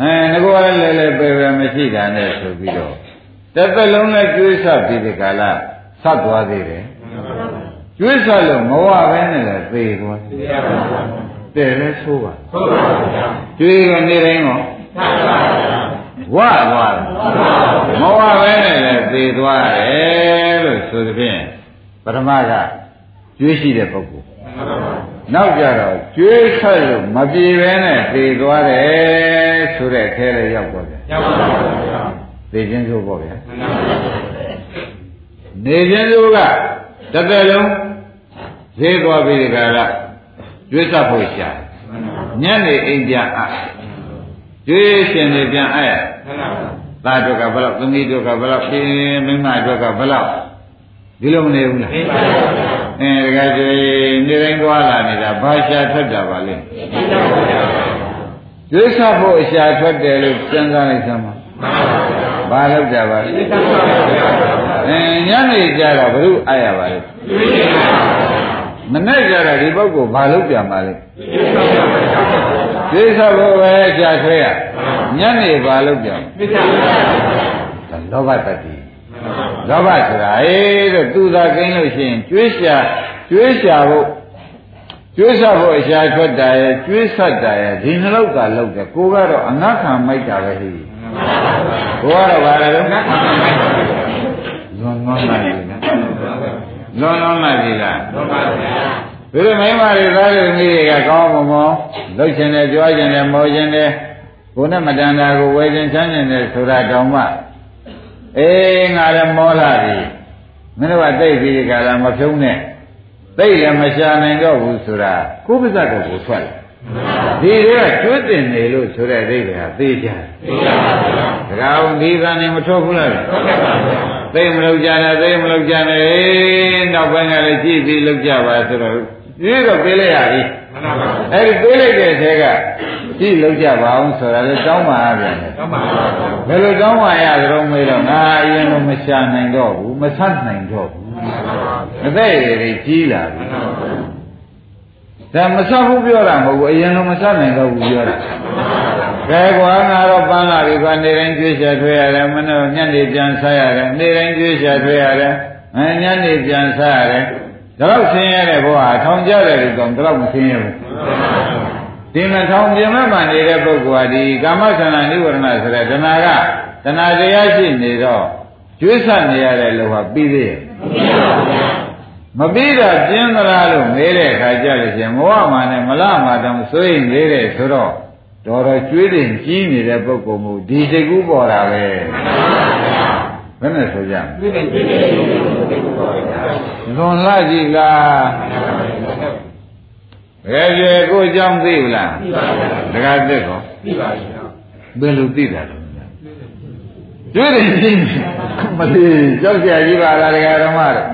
အဲငါကလည်းလဲလဲပဲပဲမရှိတာနဲ့ဆိုပြီးတော့တစ်သက်လုံးနဲ့ကျွေးဆက်ပြီးဒီကလာဆက်သွားသေးတယ်ကျွေးဆက်လို့မဝပဲနဲ့လည်းသေသွား တယ်လဲဆိုးပါဆိုးပါဗျာကျွေးကနေတိုင်းရောဝသွားတယ်မဝပဲနဲ့လည်းသေသွားတယ်လို့ဆိုသဖြင့်ပထမကကျွေးရှိတဲ့ပုဂ္ဂိုလ်နောက်ကြတော့ကျွေးဆက်လို့မပြေပဲနဲ့သေသွားတယ်ဆိုတဲ့အဲလေးရောက်သွားတယ်ရောက်ပါပါဗျာသိချင်းဆိုပေါ့ဗျာနေချင်းဆိုကတစ်သက်လုံးဈေးသွားပြီးဒီကရ ကျွေးဆက်ဖို့ရှာညနေအိမ်ပြန်အကျွေးရှင်တွေပြန်အပ်သားတို့ကဘယ်လောက်သမီးတို့ကဘယ်လောက်ပြင်းမိန်းမတို့ကဘယ်လောက်ဒီလိုမနေဘူးလားအဲတကယ်ကျွေးနေတိုင်းသွားလာနေတာဘာရှာထွက်တာပါလဲကျွေးဆက်ဖို့အရှာထွက်တယ်လို့စဉ်းစားလိုက်စမ်းပါဘာလို့ကြပါလဲအဲညနေကြတော့ဘုရုအားရပါလဲ မနဲ့ကြတော့ဒီပုဂ္ဂိုလ်ဘာလို့ပြန်ပါလဲသိသဘောပဲကြာဆွဲရညနေဘာလို့ပြန်လောဘတတိလောဘဆိုတာအေးတော့သူသာကိန်းလို့ရှိရင်ကျွေးရှာကျွေးရှာဖို့ကျွေးဆက်ဖို့အရှာထွက်တာရဲ့ကျွေးဆက်တာရဲ့ဒီနှလုံးကလောက်တယ်ကိုကတော့အငတ်ခံမိုက်တာပဲဟိကိုကတော့ဘာလဲလို့လွန်လွန်လာပြီ လားလွန်လွန်လာပြီလားလွန်ပါဗျာဒီလိုမိမတွေသားတွေမိတွေကကောင်းမမောလှုပ်ရှင်တယ်ကြွားရှင်တယ်မောရှင်တယ်ကိုနဲ့မတန်တာကိုဝယ်ခြင်းချမ်းရှင်တယ်ဆိုတာတောင်မှအေးငါလည်းမောလာပြီမင်းတို့ကသိပြီဒီကလာမဖြုံးနဲ့သိလည်းမရှာနိုင်တော့ဘူးဆိုတာကိုယ်ပါဇက်ကိုကိုထွက်တယ်ဒီတွေကကျွတ်တင်နေလို့ဆိုတဲ့အိဗေကသိကြတယ်သိကြပါဘူးဒါကောင်ဒီကနေ့မထွက်ဘူးလားထွက်ပါဘူး သိမလို့ကြနဲ့သိမလို့ကြနဲ့နောက်ပိုင်းကလည်းကြည့်ပြီးလောက်ကြပါဆိုတော့ဒီတော့ပြေးလိုက်ရပြီအဲ့ဒီပြေးလိုက်တဲ့ထဲကကြည့်လောက်ကြပါအောင်ဆိုတာလေတောင်းပါရပြန်တယ်တောင်းပါဘယ်လိုတောင်းပါရကြတော့မေးတော့ငါအရင်ကမရှာနိုင်တော့ဘူးမဆတ်နိုင်တော့ဘူးအသက်ရည်ကြီးလာပြီ ဒါမဆတ်ဘူးပြောတာမဟုတ်ဘူးအရင်ကမဆတ်နိုင်တော့ဘူးပြောတာကဲကွာငါတော့ပန်းလာပြီကွာနေတိုင်းကျွေးချထွေးရတယ်မနေ့ညနေပြန်ဆရတယ်နေတိုင်းကျွေးချထွေးရတယ်အဲညနေပြန်ဆရတယ်ဒါတော့ဆင်းရဲတဲ့ဘဝထောင်ကြတယ်လို့တော့တော့မဆင်းရဲဘူးဒီမထောင်ပြမမှန်နေတဲ့ပုဂ္ဂိုလ်ဟာဒီကာမဆန္ဒနိဝရဏဆိုတဲ့တဏှာကတဏှာတရားရှိနေတော့ကျွေးဆနေရတဲ့လူဟာပြီးသေးရဲ့မပြီး တာပြင်းသလားလို့မေးတဲ့အခါကျလို့ရှင်မောဟမာနဲ့မလမာတောင်စိုးရင်သေးတယ်ဆိုတော့တော်တော်ကျွေးတင်ကြီးနေတဲ့ပုဂ္ဂိုလ်မျိုးဒီစိတ်ကူးပေါ်တာပဲဘယ်နဲ့ဆိုကြလွန်လာကြည့်လားဘယ်ကျေကိုအကြောင်းသိလားသိပါဘူးတခါသိကောသိပါဘူးဘယ်လိုသိတာလဲကျွေးတယ်ကြီးမသိကြောက်ကြကြီးပါလားတခါဓမ္မတော့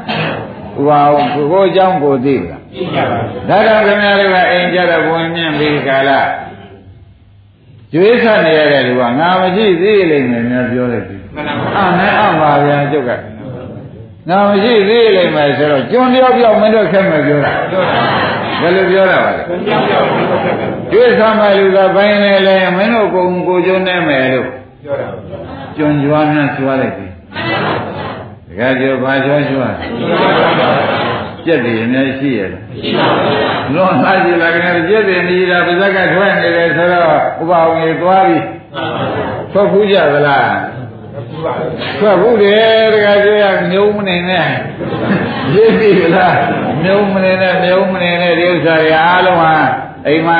ဟိုပါကိုအကြောင်းကိုသိလားသိပါဘူးဒါကြောင့်ခင်ဗျားတို့ကအိမ်ကြတော့ဘဝင်မြင့်ပြီးခါလာကျွေးဆက်နေရတဲ့လူကငါမရှိသေးလိမ့်မယ်များပြောလိုက်ပြီမှန်ပါဘူးအနဲ့အပါဗျာကျုပ်ကငါမရှိသေးလိမ့်မယ်ဆိုတော့ကျွန်းတယောက်ပြောက်မင်းတို့ခက်မယ်ပြောတာဘယ်လိုပြောတာပါလဲကျွေးဆက်မယ်လူကဘိုင်းနေလဲမင်းတို့ကိုယ်ကိုကျွန်းနေမယ်လို့ပြောတာကျွန်းကြွားများကြွားလိုက်ပြီ တကယ်ကြောဘာကြွားကြွားပြက်တယ်အများရှိရလားရှိပါဘူးလွန်သားကြည့်လာကြတယ်ပြက်တယ်နေတာပါဇက်ကထွက်နေတယ်ဆိုတော့ဥပအောင်ကြီးသွားပြီထွက်ဖူးကြသလားထွက်ဘူးတယ်တကယ်ကြရမြုံမနေနဲ့ရေးပြီလားမြုံမနေနဲ့မြုံမနေနဲ့ဒီဥစ္စာတွေအားလုံးဟာအိမ်မှာ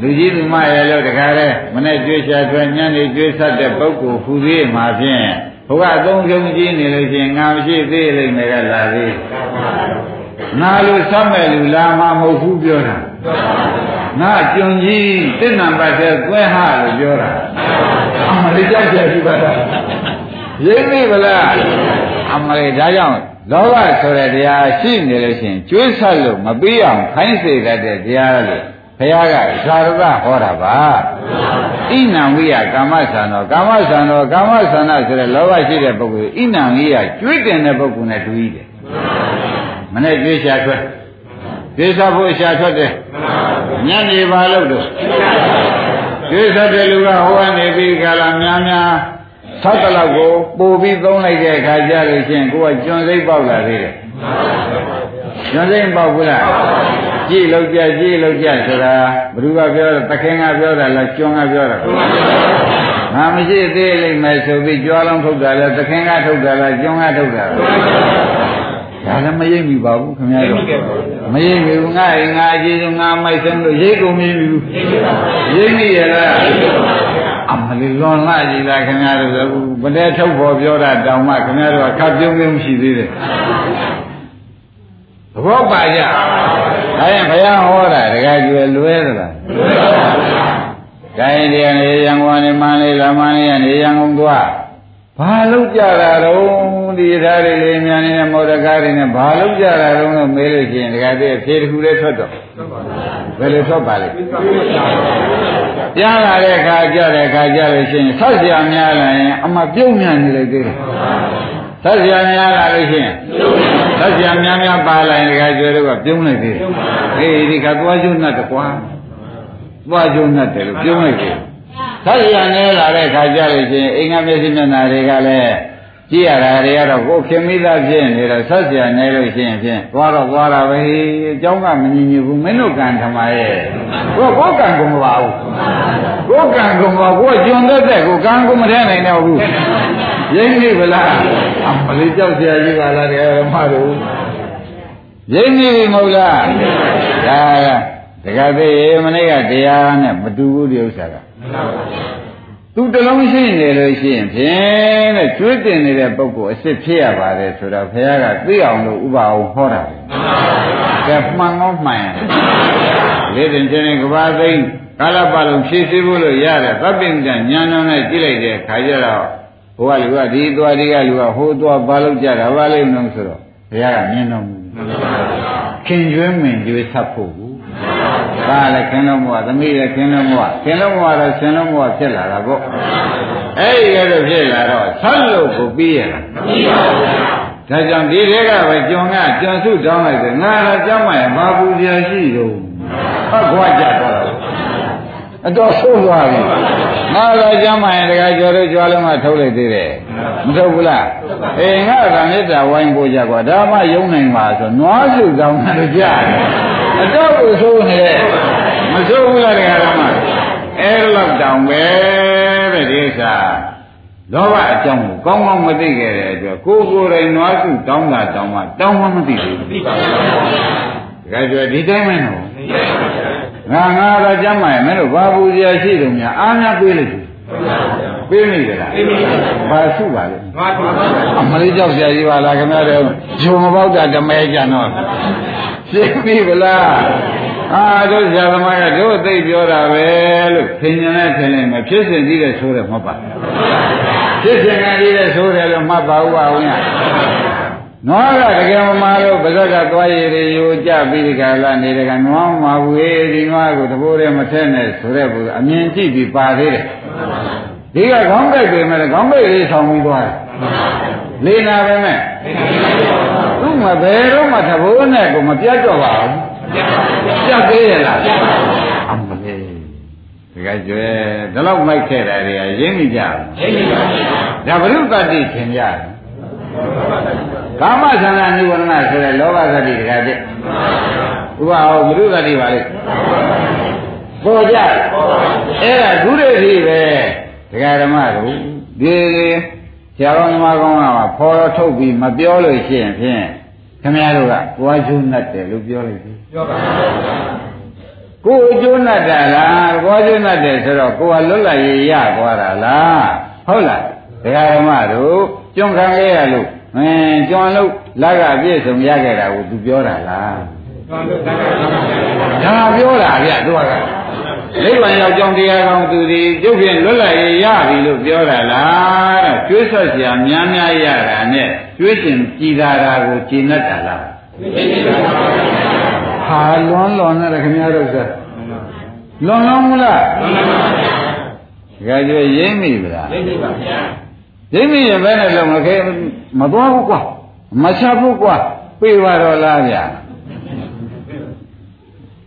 လူကြီးလူမရဲ့လို့တခါတည်းမနဲ့ကြွေးချထွက်ညနေကြွေးဆက်တဲ့ပုဂ္ဂိုလ်ဖူသေးမှာဖြင့် ဘုရားအသုံးပြုံးကြည့်နေလို့ရှိရင်ငါမရှိသေးလိမ့်မယ်ကလာသေးငါလိုဆက်မဲ့လူလာမှာမဟုတ်ဘူးပြောတာငါကြုံကြီးတင့်နံပါတ်တဲ့ကွဲဟလို့ပြောတာအမလေးကြောက်ကြပြီပါလားရိပ်ပြီဗလားအမလေးဒါကြောင့်လောဘဆိုတဲ့တရားရှိနေလို့ရှိရင်ကျွေးဆက်လို့မပြီးအောင်ခိုင်းစေတတ်တဲ့တရားလို့ ဘုရားကဇာရကဟောတာပါဣနံဝိယကာမဆန္ဒောကာမဆန္ဒောကာမဆန္ဒဆိုတဲ့လောဘရှိတဲ့ပုဂ္ဂိုလ်ဣနံဝိယကျွေးတင်တဲ့ပုဂ္ဂိုလ်နဲ့တူကြီးတယ်မနဲ့ကျွေးရှာထွက်ကျွေးစားဖို့ရှာထွက်တယ်ညနေပါလို့တော့ကျွေးစားတဲ့လူကဟိုကနေပြီးကြလာများများသောက်တလောက်ကိုပို့ပြီးသုံးလိုက်တဲ့အခါကျလို့ချင်းကိုကကျွန်းစိတ်ပေါက်လာသေးတယ်ကျွန်းစိတ်ပေါက်ဘူးလား ကြည့်လို့ကြကြည့်လို့ကြဆိုတာဘ누구ကပြောတာတခင်ကပြောတာလားကျွန်းကပြောတာငါမရှိသေးလိမ့်မယ်ဆိုပြီးကြွားလုံးထုတ်တာလားသခင်ကထုတ်တာလားကျွန်းကထုတ်တာလားဒါလည်းမရိပ်မိပါဘူးခင်ဗျားတို့မရိပ်မိဘူးငါအိမ်ငါအကြီးဆုံးငါမိုက်ဆုံးလို့ရိပ်ကုန်မိဘူးရိပ်မိရလားအမလီလွန်လာကြည်လားခင်ဗျားတို့ကဗတဲ့ထုတ်ဖို့ပြောတာတောင်မှခင်ဗျားတို့ကခပ်ပြုံးပြုံးရှိသေးတယ်သဘောပါကြ ဒါရင်ဘုရားဟောတာတကယ်ကျွယ်လွဲသလားလွဲပါဘူး။ဒါရင်ဒီကနေရံကွာနေမန္လေးလာမန္လေးကနေရံကုန်သွားဘာလုပ်ကြတာတော့ဒီသားတွေလေမြန်နေတဲ့မောဒကာတွေနဲ့ဘာလုပ်ကြတာတော့လို့မေးလို့ရှိရင်တကယ်တည်းဖြေတစ်ခုလေးထွက်တော့ဘယ်လိုထွက်ပါလဲကြားလာတဲ့အခါကြားတဲ့အခါကြားလို့ရှိရင်ဆောက်ရများလာရင်အမှပြုံးမြန်နေလိုက်သေးတယ် ဆက်ဆရာများလာလို့ရှိရင်ဆက်ဆရာများများပါလာရင်တခါကျွဲတော့ပြုံးလိုက်သေးတယ်အေးဒီကသွားကျွတ်နဲ့တကွာသွားကျွတ်နဲ့တယ်လို့ပြုံးလိုက်သေးတယ်ဆက်ဆရာများလာတဲ့ခါကျလို့ရှိရင်အင်္ဂါမျက်စိမျက်နှာတွေကလည်း ကြည့်ရတာတွေကတော့ကိုခင်မိသားဖြစ်နေတော့ဆက်ရနေလို့ရှိရင်ဖြင့်သွားတော့သွားတာပဲအเจ้าကမညီညွတ်ဘူးမင်းတို့ကံထမရဲ့ကိုကိုကံကုန်မပါဘူးကိုကံကုန်ပါကိုကျွန်းသက်သက်ကိုကံကုန်မထဲနိုင်တော့ဘူးရင်းနေဗလားအမလေးကြောက်စရာကြီးပါလားတရားဓမ္မတို့ရင်းနေပြီမဟုတ်လားဒါကတကယ်သေးမနေ့ကတရားနဲ့မတူဘူးဒီဥစ္စာက သူတလုံးရှိနေလို့ရှိရင်ဖြင့်တဲ့ကျွေးတင်နေတဲ့ပုဂ္ဂိုလ်အစ်စ်ဖြစ်ရပါတယ်ဆိုတော့ဘုရားကသိအောင်လို့ဥပအောင်ဟောတာပဲကဲမှန်ကောမှန်ရတယ်လေးတင်ချင်းကဘာသိကာလပတ်လုံးဖြည့်ဆည်းဖို့လို့ရတယ်သဗ္ဗညဉာဏ်နဲ့ကြည့်လိုက်တဲ့ခါကျတော့ဘုရားလူကဒီသွားဒီကလူကဟိုသွားဘာလို့ကြတာဘာလို့လဲဆိုတော့ဘုရားကမြင်တော်မူခင်ကျွင်းမင်ကျွေးသတ်ဖို့ ဒါလည်းခင်လုံးဘဝသမီးလည်းခင်လုံးဘဝခင်လုံးဘဝတော့ရှင်လုံးဘဝဖြစ်လာတာပေါ့အဲ့ဒီကတော့ဖြစ်လာတော့ဆက်လို့ကိုပြီးရလားမပြီးပါဘူးဒါကြောင့်ဒီတွေကပဲကျွန်ကကြံစုတောင်းလိုက်တယ်ငါတော့ကြမ်းမှရင်ဘာပူစရာရှိတော့ဟုတ်ခွာကြတော့အတော်ဆိုးသွားပြီငါတော့ကြမ်းမှရင်တခါကျော်တို့ကြွားလုံးကထုတ်လိုက်သေးတယ်မထုတ်ဘူးလားအေးငါကမေတ္တာဝိုင်းပို့ကြကွာဒါမှယုံနိုင်ပါဆိုနွားစုကောင်းတယ်ကြား အတော့ကိုဆိုးနေတယ်မဆိုးဘူးလားတရားဓမ္မအဲ့လောက်တောင်ပဲတဲ့ဒီဥစ္စာလောဘအကြောင်းကိုကောင်းကောင်းမသိခဲ့တဲ့အတွက်ကိုယ်ကိုယ်တိုင်နွားစုတောင်းတာတောင်းမှတောင်းမှမသိဘူးသိပါဘူးဒါကြွဒီတိုင်းမနော်ငါငါတော့ကြမ်းမှရင်မင်းတို့ဘာပူစရာရှိတုံများအားများပေးလိုက်ပြီ ပေးမိကြလားဘာစုပါလဲအမလေးကြောက်စရာကြီးပါလားခင်ဗျားတို့ဂျုံမပေါက်တာဓမဲကြတော့ရှင်းပြီဗလားအာတို့ဇာသမားကတို့သိပြောတာပဲလို့ထင်ရင်လည်းထင်လိုက်မဖြစ်စဉ်ကြီးတဲ့ဆိုးတယ်မှတ်ပါဖြစ်စဉ်ကကြီးတဲ့ဆိုးတယ်လို့မှတ်ပါဦးပါဦးညာနွားကတကယ်မမာလို့ပါဇက်ကသွားရည်ရယူကြပြီးဒီကလာနေတဲ့ကနွားမမာဘူးေးဒီနွားကိုတဘိုးတည်းမထက်နဲ့ဆိုတဲ့ဘူးအမြင်ကြည့်ပြီးပါသေးတယ် ဒီကခေါင်းကိုက်ပြင်မဲ့ခေါင်းကိုက်လေးဆောင်ပြီးသွားတယ်လေးနာပဲမဲ့သူ့မဘယ်တော့မှတဘိုးနဲ့ကိုမပြတ်တော့ပါဘူးပြတ်သေးရဲ့လားအမလေးဒီကကျွဲဒီလောက်မိုက်ခဲ့တာတွေကရင်းမိကြရင်းမိပါဗျာဒါဘုရုပ္ပတိခင်ကြတယ်ကာမသန္တာနိဝရဏဆိုတဲ့လောဘသတိတခါတည်းဥပအောင်ဘုရုပ္ပတိပါလေပေါ်ကြအဲ့ဒါဒုရတိပဲ ဒကာဓမ္မတို့ဒီဆရာတော်ဓမ္မကောင်းကဖော်ထုတ်ပြီးမပြောလို့ရှိရင်ဖြင့်ခင်ဗျားတို့ကကိုယ်အကျိုးနဲ့တယ်လို့ပြောလိုက်ပြီပြောပါကိုယ်အကျိုးနဲ့တာလားကိုယ်အကျိုးနဲ့တယ်ဆိုတော့ကိုယ်ကလွတ်လပ်ရေးရသွားတာလားဟုတ်လားဒကာဓမ္မတို့ကျွန်းခံခဲ့ရလို့အင်းကျွန်းလို့လက်ကပြည့်စုံရခဲ့တာကိုသူပြောတာလားဒါပြောတာဗျသူက နိဗ္ဗာန်ရောက်ကြောင်းတရားကောင်းသူသည်ရုပ်ဖြင့်လွတ်လပ်ရရပြီလို့ပြောတာလားတဲ့ကျွေးဆော့စရာများများရတာနဲ့ကျွေးရှင်ကြည်သာတာကိုကျေနပ်တာလားဟာလွန်လွန်နဲ့ခင်ဗျားတို့ကလွန်လွန်မလားလွန်လွန်ပါဗျာကြွရင်းမိပါလားရင်းမိပါဗျာရင်းမိရင်ဘယ်နဲ့လုံးမခဲမသွားဘူးကွာမချဘူးကွာပြေပါတော့လားဗျာ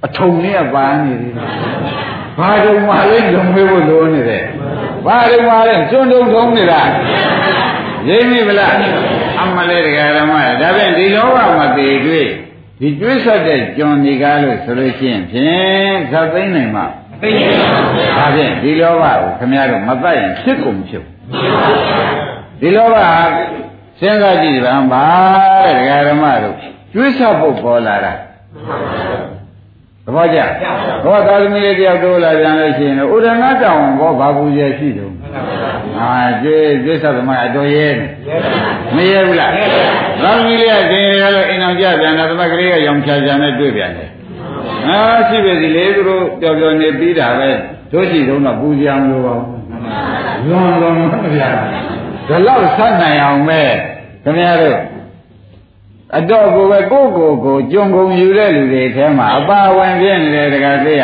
အထုံနဲ့ပါနေသေးတယ် ဘာတုံမှလဲလုံမေးဖို့လိုနေတယ်ဘာတုံမှလဲကျွန်းတုံထုံးနေတာရင်းမိဗလားအမလေးတရားဓမ္မဒါဖြင့်ဒီလောကမသေးတွေ့ဒီကျွေးဆက်တဲ့ကျွန်းဒီကားလို့ဆိုလို့ရှိရင်ဖြင့်သတ်သိမ့်နိုင်မှာသိမ့်ပါဘူးဒါဖြင့်ဒီလောကကိုခမည်းတော်မတတ်ရင်ဖြစ်ကုန်ဖြစ်ဒီလောကစဉ်းစားကြည့်ပါပါတဲ့တရားဓမ္မတို့ကျွေးဆက်ဖို့ပေါ်လာတာ သဘောကျဘောသာသမီလေးတယောက်တိုးလာပြန်လို့ရှိရင်ဥဒနာတောင်ဘောဘာဘူးရဲ့ရှိတုံးအာကျေကျေသသမအတော်ရဲမရဲဘူးလားသာသမီလေးကရှင်ရလို့အိမ်အောင်ကြပြန်တာသမကလေးကရောင်ချာချာနဲ့တွေ့ပြန်တယ်အာရှိပြီဒီလေသူတို့ပျော်ပျော်နေပြီးတာပဲတို့ရှိတုံးတော့ပူကြံလို့ပါလွန်လွန်မပြဒါတော့ဆက်နိုင်အောင်ပဲခင်ဗျားတို့ အတော့ကိုပဲကိုကိုကိုကြုံကုန်ယူတဲ့လူတွေထဲမှာအပါဝင်ပြည့်နေတယ်တကယ်သိရ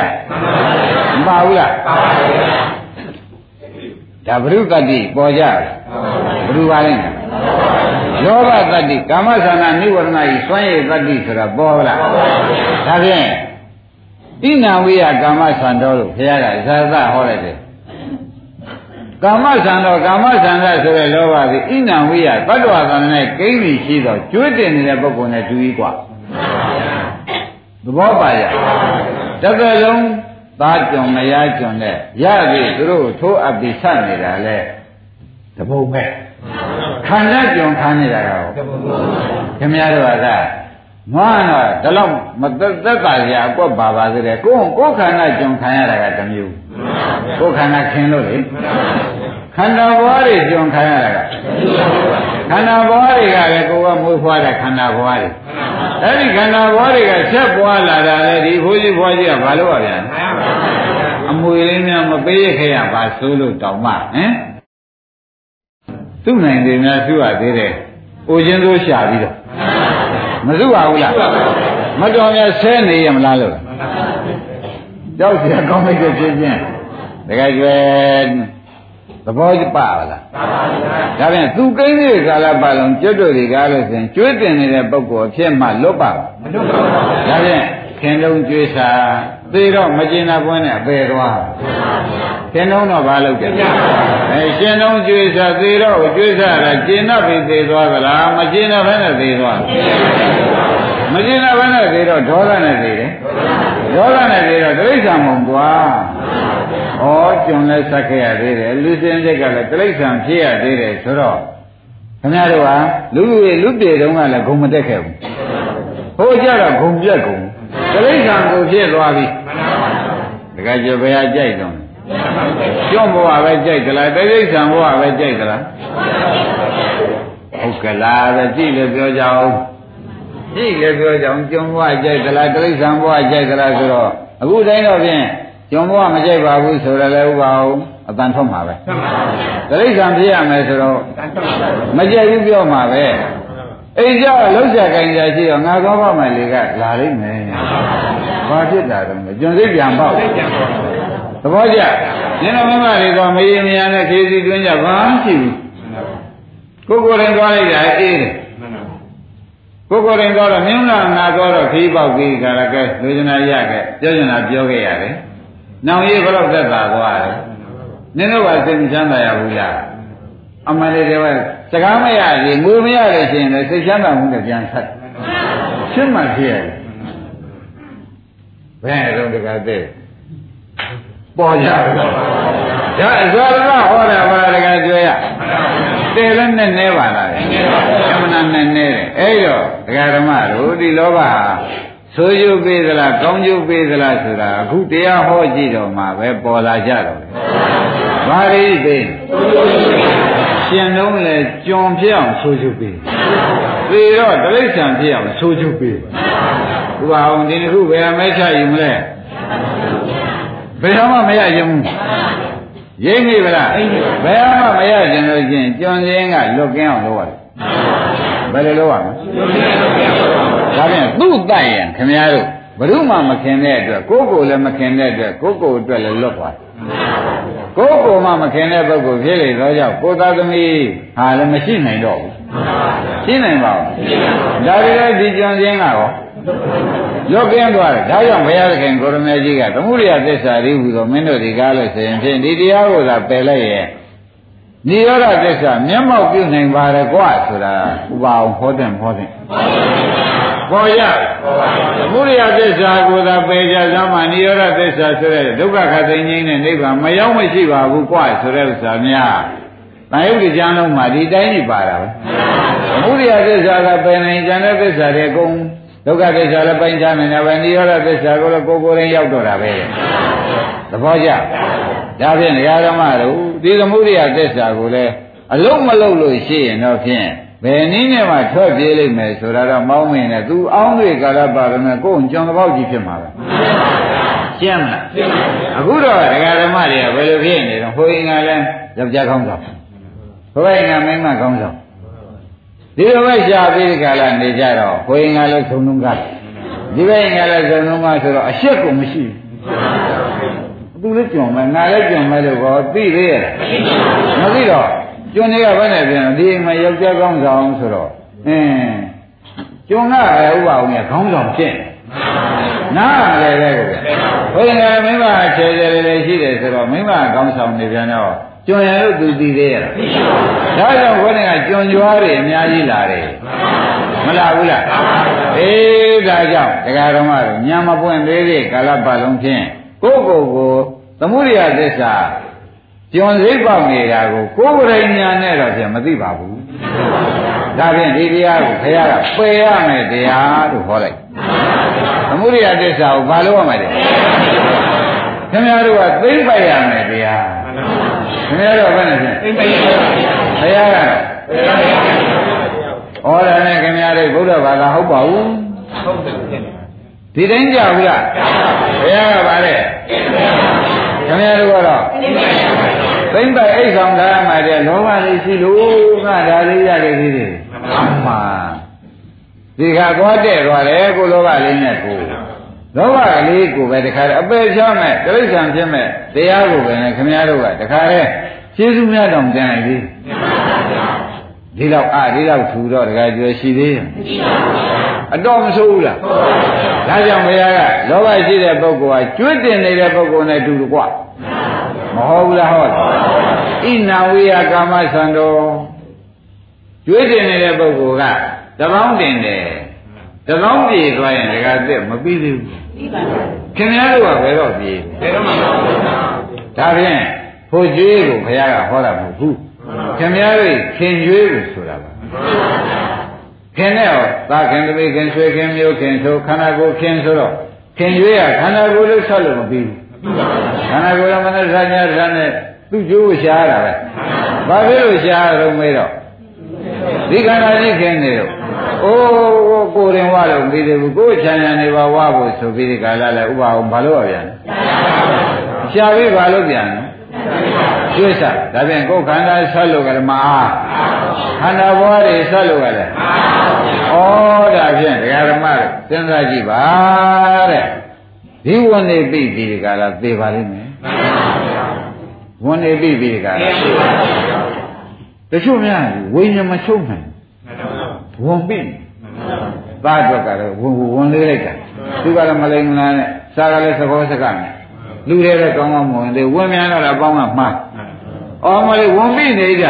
မပါဘူးလားပါပါဘုရားဒါဘုရုတ္တိပေါ်ကြဘုရုပါလိမ့်လောဘတတ္တိကာမသနာနိဝရဏဤစွမ်းရည်တတ္တိဆိုတာပေါ်လားဒါဖြင့်ဣနာဝိယကာမသံတော်လို့ဘုရားကဇာသဟောလိုက်တယ် ကာမဆန္ဒကာမဆန္ဒဆိုတဲ့လောဘသည်ဣဏဝိယတတ္တဝါသံနဲ့ကိန်းပြီးရှိတော့ကျွေးတင်နေတဲ့ပုဂ္ဂိုလ်နဲ့တူကြီးกว่าသဘောပါရတစ်သက်လုံးသားကြုံမရကြုံနဲ့ရပြီသူတို့ထိုးအပ်ပြီးဆက်နေတာလေတပုံမဲ့ခန္ဓာကြုံခါနေတာရောခင်ဗျားတို့က ငွားတော့ဒီလောက်မသက်သက်သာရအကွက်ပါပါသေးတယ်ကိုယ်ကိုယ်ခန္ဓာကြုံခံရတာကတစ်မျိုးကိုယ်ခန္ဓာခင်လို့လေခန္ဓာဘဝတွေကြုံခံရတာကခန္ဓာဘဝတွေကလည်းကိုယ်ကမွေးဖွားတဲ့ခန္ဓာဘဝတွေအဲ့ဒီခန္ဓာဘဝတွေကဆက်ပွားလာတာလေဒီဘိုးကြီးဘွားကြီးကဘာလို့ပါဗျာအမွေလေးများမပေးရခဲ့ရပါဆိုလို့တောင်းမှဟင်သူ့နိုင်တယ်များသူ့ရသေးတယ်။အိုချင်းစိုးရှာပြီးတော့ မစုပါဘူးလားမတော်များဆဲနေရမလားလို့ကြောက်เสียကောင်းလိုက်တဲ့ဖြစ်ချင်းတကယ်ကျွဲသဘောကျပါလားပါပါဗျာဒါပြန်သူကိန်းလေးကာလပတ်လုံးကျွတ်တို့တွေကားလို့ဆိုရင်ကျွေးတင်နေတဲ့ပုဂ္ဂိုလ်အဖြစ်မှလွတ်ပါမလွတ်ပါဘူးဒါပြန်ခင်လုံးကျွေးစာ သေတော့မကျင်နာပွင့်နဲ့အပေသွားခင်လုံးတော့ဘာလုပ်ကြလဲအဲရှင်လုံးကျွေးစာသေတော့ကျွေးစာတာကျင်တော့ပြီသေသွားသလားမကျင်တော့ဘဲနဲ့သေသွားမကျင်တော့ဘဲနဲ့သေတော့ဒေါသနဲ့သေတယ်ဒေါသနဲ့သေတော့တိရစ္ဆာန်မုံသွားဩကျွန်လဲဆက်ခဲ့ရသေးတယ်လူစင်းစိတ်ကလည်းတိရစ္ဆာန်ဖြစ်ရသေးတယ်ဆိုတော့ခင်ဗျားတို့ကလူလူရဲ့လူပြေတုန်းကလည်းဂုံမတက်ခဲ့ဘူးဟိုကြတော့ဂုံပြက်ကုန် တိရစ္ဆာန်ကိုဖြစ်သွားပြီတခါကျဘယ်ဟာကြိုက်တော့ကျွန့်ဘဝပဲကြိုက်သလားတိရစ္ဆာန်ဘဝပဲကြိုက်သလားဟုတ်ကလားပဲကြည့်လို့ပြောကြအောင်ကြည့်လည်းပြောကြအောင်ကျွန့်ဘဝကြိုက်သလားတိရစ္ဆာန်ဘဝကြိုက်သလားဆိုတော့အခုတိုင်းတော့ဖြင့်ကျွန်းဘဝမကြိုက်ပါဘူးဆိုတော့လည်းဥပါအောင်အတန်ထွက်မှာပဲတိရစ္ဆာန်ဖြစ်ရမယ်ဆိုတော့မကြိုက်ဘူးပြောမှာပဲ အိမ်ကြောက်လှုပ်ရှားကြင်ကြရှိတော့ငါကောပါမယ်လေကလာလိမ့်မယ်ဘာဖြစ်တာတော့ကျွန်းစိတ်ပြန်ပေါ့သဘောကျနင်တို့မမတွေကမေးမရနဲ့ခေစီတွင်းကြဘာမှရှိဘူးကိုကိုယ်တိုင်သွားလိုက်တာအေးတယ်ကိုကိုယ်တိုင်သွားတော့မင်းလာငါသွားတော့ခီးပေါက်ပြီးကြရကဲလူကျင်နာရခဲ့ပြောကျင်နာပြောခဲ့ရတယ်နောင်ရေးဘလို့သက်သာသွားတယ်နင်တို့ကစိတ်မချမ်းသာရဘူးလားအမှန်တည်းက စကားမရရင်ငိုမရလို့ရှိရင်လည်းစိတ်ချမ်းသာမှုနဲ့ပြန်ဆက်ရှင်းမှဖြစ်ရတယ်ဘယ်တော့တကတဲ့ပေါ်ကြတယ်ဒါအစောကဟောတာဘာတကကျွဲရတယ်လည်းနဲ့နဲပါလားအမှန်နဲ့နဲတယ်အဲ့တော့ဒကာဓမ္မတို့ဒီလောဘဟာဆိုးကျိုးပေးသလားကောင်းကျိုးပေးသလားဆိုတာအခုတရားဟောကြည့်တော့မှပဲပေါ်လာကြတော့တယ်။ဘာရိသိ ရှင်လုံးလေကြုံဖြစ်အောင်ဆိုးကျိုးပေး။သေတော့တိရစ္ဆာန်ဖြစ်အောင်ဆိုးကျိုးပေး။ဥပအောင်ဒီတစ်ခုဘယ်အမဲချယူမလဲ။ဘယ်မှမရရင်ဘူး။ရိမ့်နေဗလား။ဘယ်မှမရရင်လို့ချင်းကြုံစင်းကလွတ်ကင်းအောင်လုပ်ရတယ်။ဘယ်လိုလုပ်ရမလဲ။ဒါပြန်သူ့တိုက်ရင်ခင်ဗျားတို့ဘ ᱹ မှမခင်တဲ့အတွက်ကိုယ်ကိုယ်လည်းမခင်တဲ့အတွက်ကိုယ်ကိုယ်အတွက်လည်းလွတ်သွားကိုယ် ကိုယ်မှမခင်တဲ့ပုဂ္ဂိုလ်ဖြစ်လေတော့ကြောင့်ကိုယ်သားသမီးဟာလည်းမရှိနိုင်တော့ဘူးရှိနိုင်ပါဘူးဒါကြတဲ့ဒီကြံခြင်းကရောလွတ်ကင်းသွားတယ်ဒါကြောင့်ဘုရားသခင်ကိုရမေကြီးကသမှုရိယသစ္စာရိဟုသောမင်းတို့ဒီကားလို့ဆိုရင်ဖြင့်ဒီတရားကိုသာပယ်လိုက်ရဲ့နိရောဓသစ္စာမျက်မှောက်ပြုနိုင်ပါရဲ့ကွာဆိုတာဥပအောင်ဟောတဲ့ဟောတဲ့ ပေါ်ရသမုဒိယသစ္စာကိုသာပယ်ကြသမှာနိရောဓသစ္စာဆိုတဲ့ဒုက္ခခသိငြိမ်းတဲ့နိဗ္ဗာန်မရောက်မရှိပါဘူးကွာဆိုတဲ့ဥစ္စာများတန်ယုတ်ကြံလုံးမှာဒီတိုင်းကြီးပါတာပဲသမုဒိယသစ္စာကပယ်နိုင်ကြတဲ့သစ္စာတွေအကုန်ဒုက္ခသစ္စာလည်းပိုင်းခြားနေတာပဲနိရောဓသစ္စာကိုလည်းကိုယ်ကိုယ်ရင်ရောက်တော့တာပဲသဘောကျဒါဖြင့်ဒကာဓမ္မတို့ဒီသမုဒိယသစ္စာကိုလည်းအလုံးမလုံးလို့ရှိရင်တော့ဖြင့် ဘယ်နည်းနဲ့မှထွက်ပြေးလိမ့်မယ်ဆိုတာတော့မောင်းမင်းနဲ့သူအောင်းတွေကာလပါရမယ်ကိုယ်ကျွန်တော်ပေါ့ကြီးဖြစ်မှာပဲရှင်းမလားအခုတော့ဒကာဓမ္မတွေကဘယ်လိုဖြစ်နေတော့ဟိုရင်ကလည်းယောက်ျားကောင်းဆောင်ဘုရားကမင်းမကောင်းဆောင်ဒီလိုပဲရှားပြီးဒီကလာနေကြတော့ဟိုရင်ကလည်းသုံးလုံးကားဒီဘက်ကလည်းသုံးလုံးကားဆိုတော့အရှက်ကိုမရှိဘူးသူလည်းကြုံမယ်ငါလည်းကြုံမယ်လို့ဟောသိသေးရဲ့မသိတော့ ကျွန်းတွေကဘယ်နဲ့ပြန်ဒီအိမ်မှာယောက်ျားကောင်းဆောင်ဆိုတော့အင်းကျွန်းကလည်းဥပအောင်ရခေါင်းဆောင်ဖြစ်နားလည်းပဲကိုဘုရားမိမချေချေလေးလေးရှိတယ်ဆိုတော့မိမကောင်းဆောင်နေပြန်တော့ကျွန်းရလို့သူသိသေးရဲ့ဒါကြောင့်ဘုရားကကျွန်းကြွားတွေအများကြီးလာတယ်မလားဘူးလားအေးဒါကြောင့်တရားတော်မတို့ညမပွင့်သေးသေးကာလပတ်လုံးဖြင့်ကိုယ့်ကိုယ်ကိုသမုဒိယသစ္စာ ကျွန်းစိတ်ပေါက်နေတာကိုကိုယ်ကိုယ်တိုင်ညာနဲ့တော့ပြန်မသိပါဘူးဒါဖြင့်ဒီတရားကိုခရကပယ်ရမယ်တရားလို့ဟောလိုက်သမုဒိယသစ္စာကိုဘာလို့ရမှာလဲခင်ဗျားတို့ကသိမ့်ပိုက်ရမယ်တရားခင်ဗျားတို့ကဘယ်နဲ့ဖြင့်သိမ့်ပိုက်ရမယ်ဘုရားကဩဒါနဲ့ခင်ဗျားတို့ဘုရားဘာသာဟုတ်ပါဘူးဟုတ်တယ်ဒီတိုင်းကြဘူးလားဘုရားကဗါတဲ့ခင်ဗျားတို့ကတော့သိမ့်ပိုက် အိတ်ဆောင်ထားမှတဲ့လောဘလေးရှိလို့ငါဒါလေးရခဲ့သေးတယ်မှန်ဒီခါသွားတဲ့သွားတယ်ကိုလောဘလေးနဲ့ကိုလောဘလေးကိုပဲတခါအပယ်ချမဲ့တိရစ္ဆာန်ဖြစ်မဲ့တရားကိုပဲခင်ဗျားတို့ကတခါလဲကျေးဇူးများတောင်ကြံရည်ဒီတော့အာဒီတော့ထူတော့တခါကျွယ်ရှိသေးရဲ့အတော်မဆိုးဘူးလားဒါကြောင့်ဘုရားကလောဘရှိတဲ့ပုဂ္ဂိုလ်ကကျွတ်တင်နေတဲ့ပုဂ္ဂိုလ်နဲ့တူတယ်ကွာမ ဟုတ်ဘူးလားဟုတ်ဣနာဝိယကာမသံတော်ကျွတ်တင်နေတဲ့ပုဂ္ဂိုလ်ကတပေါင်းတင်တယ်တပေါင်းပြေသွားရင်တခါသက်မပြီးသေးဘူးခင်ဗျားတို့ကဘယ်တော့ပြေဘယ်တော့မှမဟုတ်ဘူးဒါဖြင့်ဖို့ကျွေးကိုဘုရားကဟောတာမဟုတ်ဘူးခင်ဗျားတို့ခင်ကျွေးကိုဆိုတာပါခင်နဲ့ရောသာခင်တပိခင်ဆွေခင်မျိုးခင်ဆိုခန္ဓာကိုယ်ခင်ဆိုတော့ခင်ကျွေးကခန္ဓာကိုယ်လို့ဆက်လို့မပြီးဘူး ခန္ဓာကိုယ်ကမနဲ့ဇာညာဇာနဲ့သူ့ကျိုးကိုရှားရတာပဲဘာဖြစ်လို့ရှားရတော့မေးတော့ဒီခန္ဓာကြီးခင်နေတော့အိုးကိုရင်ဝါလို့ပြီးတယ်ဘူးကိုချမ်းရနေပါဝါဖို့ဆိုပြီးဒီကာလလဲဥပအောင်ဘာလို့ရပြန်ရှားပြီးဘာလို့ပြန်လဲကျွေးစားဒါပြန်ကိုယ်ခန္ဓာဆက်လို့ကလည်းမအားခန္ဓာဘဝတွေဆက်လို့ကလည်းဩဒါဖြင့်ဒကာဓမ္မတို့စဉ်းစားကြည့်ပါတဲ့ ဒီဝန်နေပြီဒီကလာသေပါလိမ့်မယ်ဝန်နေပြီဒီကလာတချို့များဝိညာဉ်မချုပ်နိုင်ဝန်ပြီသားအတွက်ကတော့ဝန်ဝန်လေးလိုက်တာသူကတော့မလိမ္မလားနဲ့စားကလည်းသဘောစကားနဲ့လူတွေလည်းကောင်းကောင်းမဝင်သေးဝန်မြန်တော့လည်းပေါင်းကမှားအော်မလေးဝန်ပြီနေကြ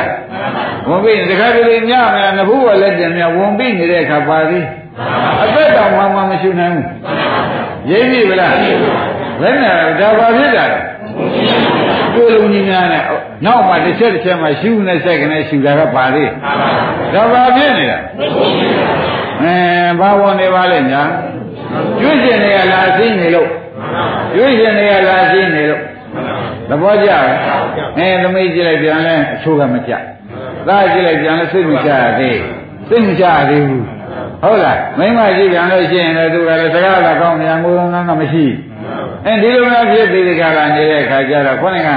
ဝန်ပြီတခါတလေညမယ်နဘူးကလည်းတင်မြဝန်ပြီနေတဲ့အခါပါသေးအသက်တောင်မှမမရှိနိုင်ဘူး ရိပ်ပြီဗလားဘယ်နဲ့ဒါပါဖြစ်တာကိုယ်လုံးကြီးများနဲ့နောက်မှတစ်ချက်တစ်ချက်မှရှူနေဆက်ကနေရှူတာကပါသေးဒါပါဖြစ်နေတာအဲဘာဝန်နေပါလဲညာကျွတ်ရှင်တွေကလာသိနေလို့ကျွတ်ရှင်တွေကလာသိနေလို့သဘောကျလားအဲသမီးကြည့်လိုက်ပြန်လဲအချိုးကမကြသားကြည့်လိုက်ပြန်လဲစိတ်မချရသေးစိတ်မချရသေးဘူး ဟုတ်လားမိမကြည့်ပြန်လို့ရှိရင်လည်းသူကလည်းစကားကကောင်းမြန်ငိုငန်းကမရှိအဲဒီလိုမျိုးဖြစ်ပြီးဒီကလာနေတဲ့အခါကျတော့ခေါင်းက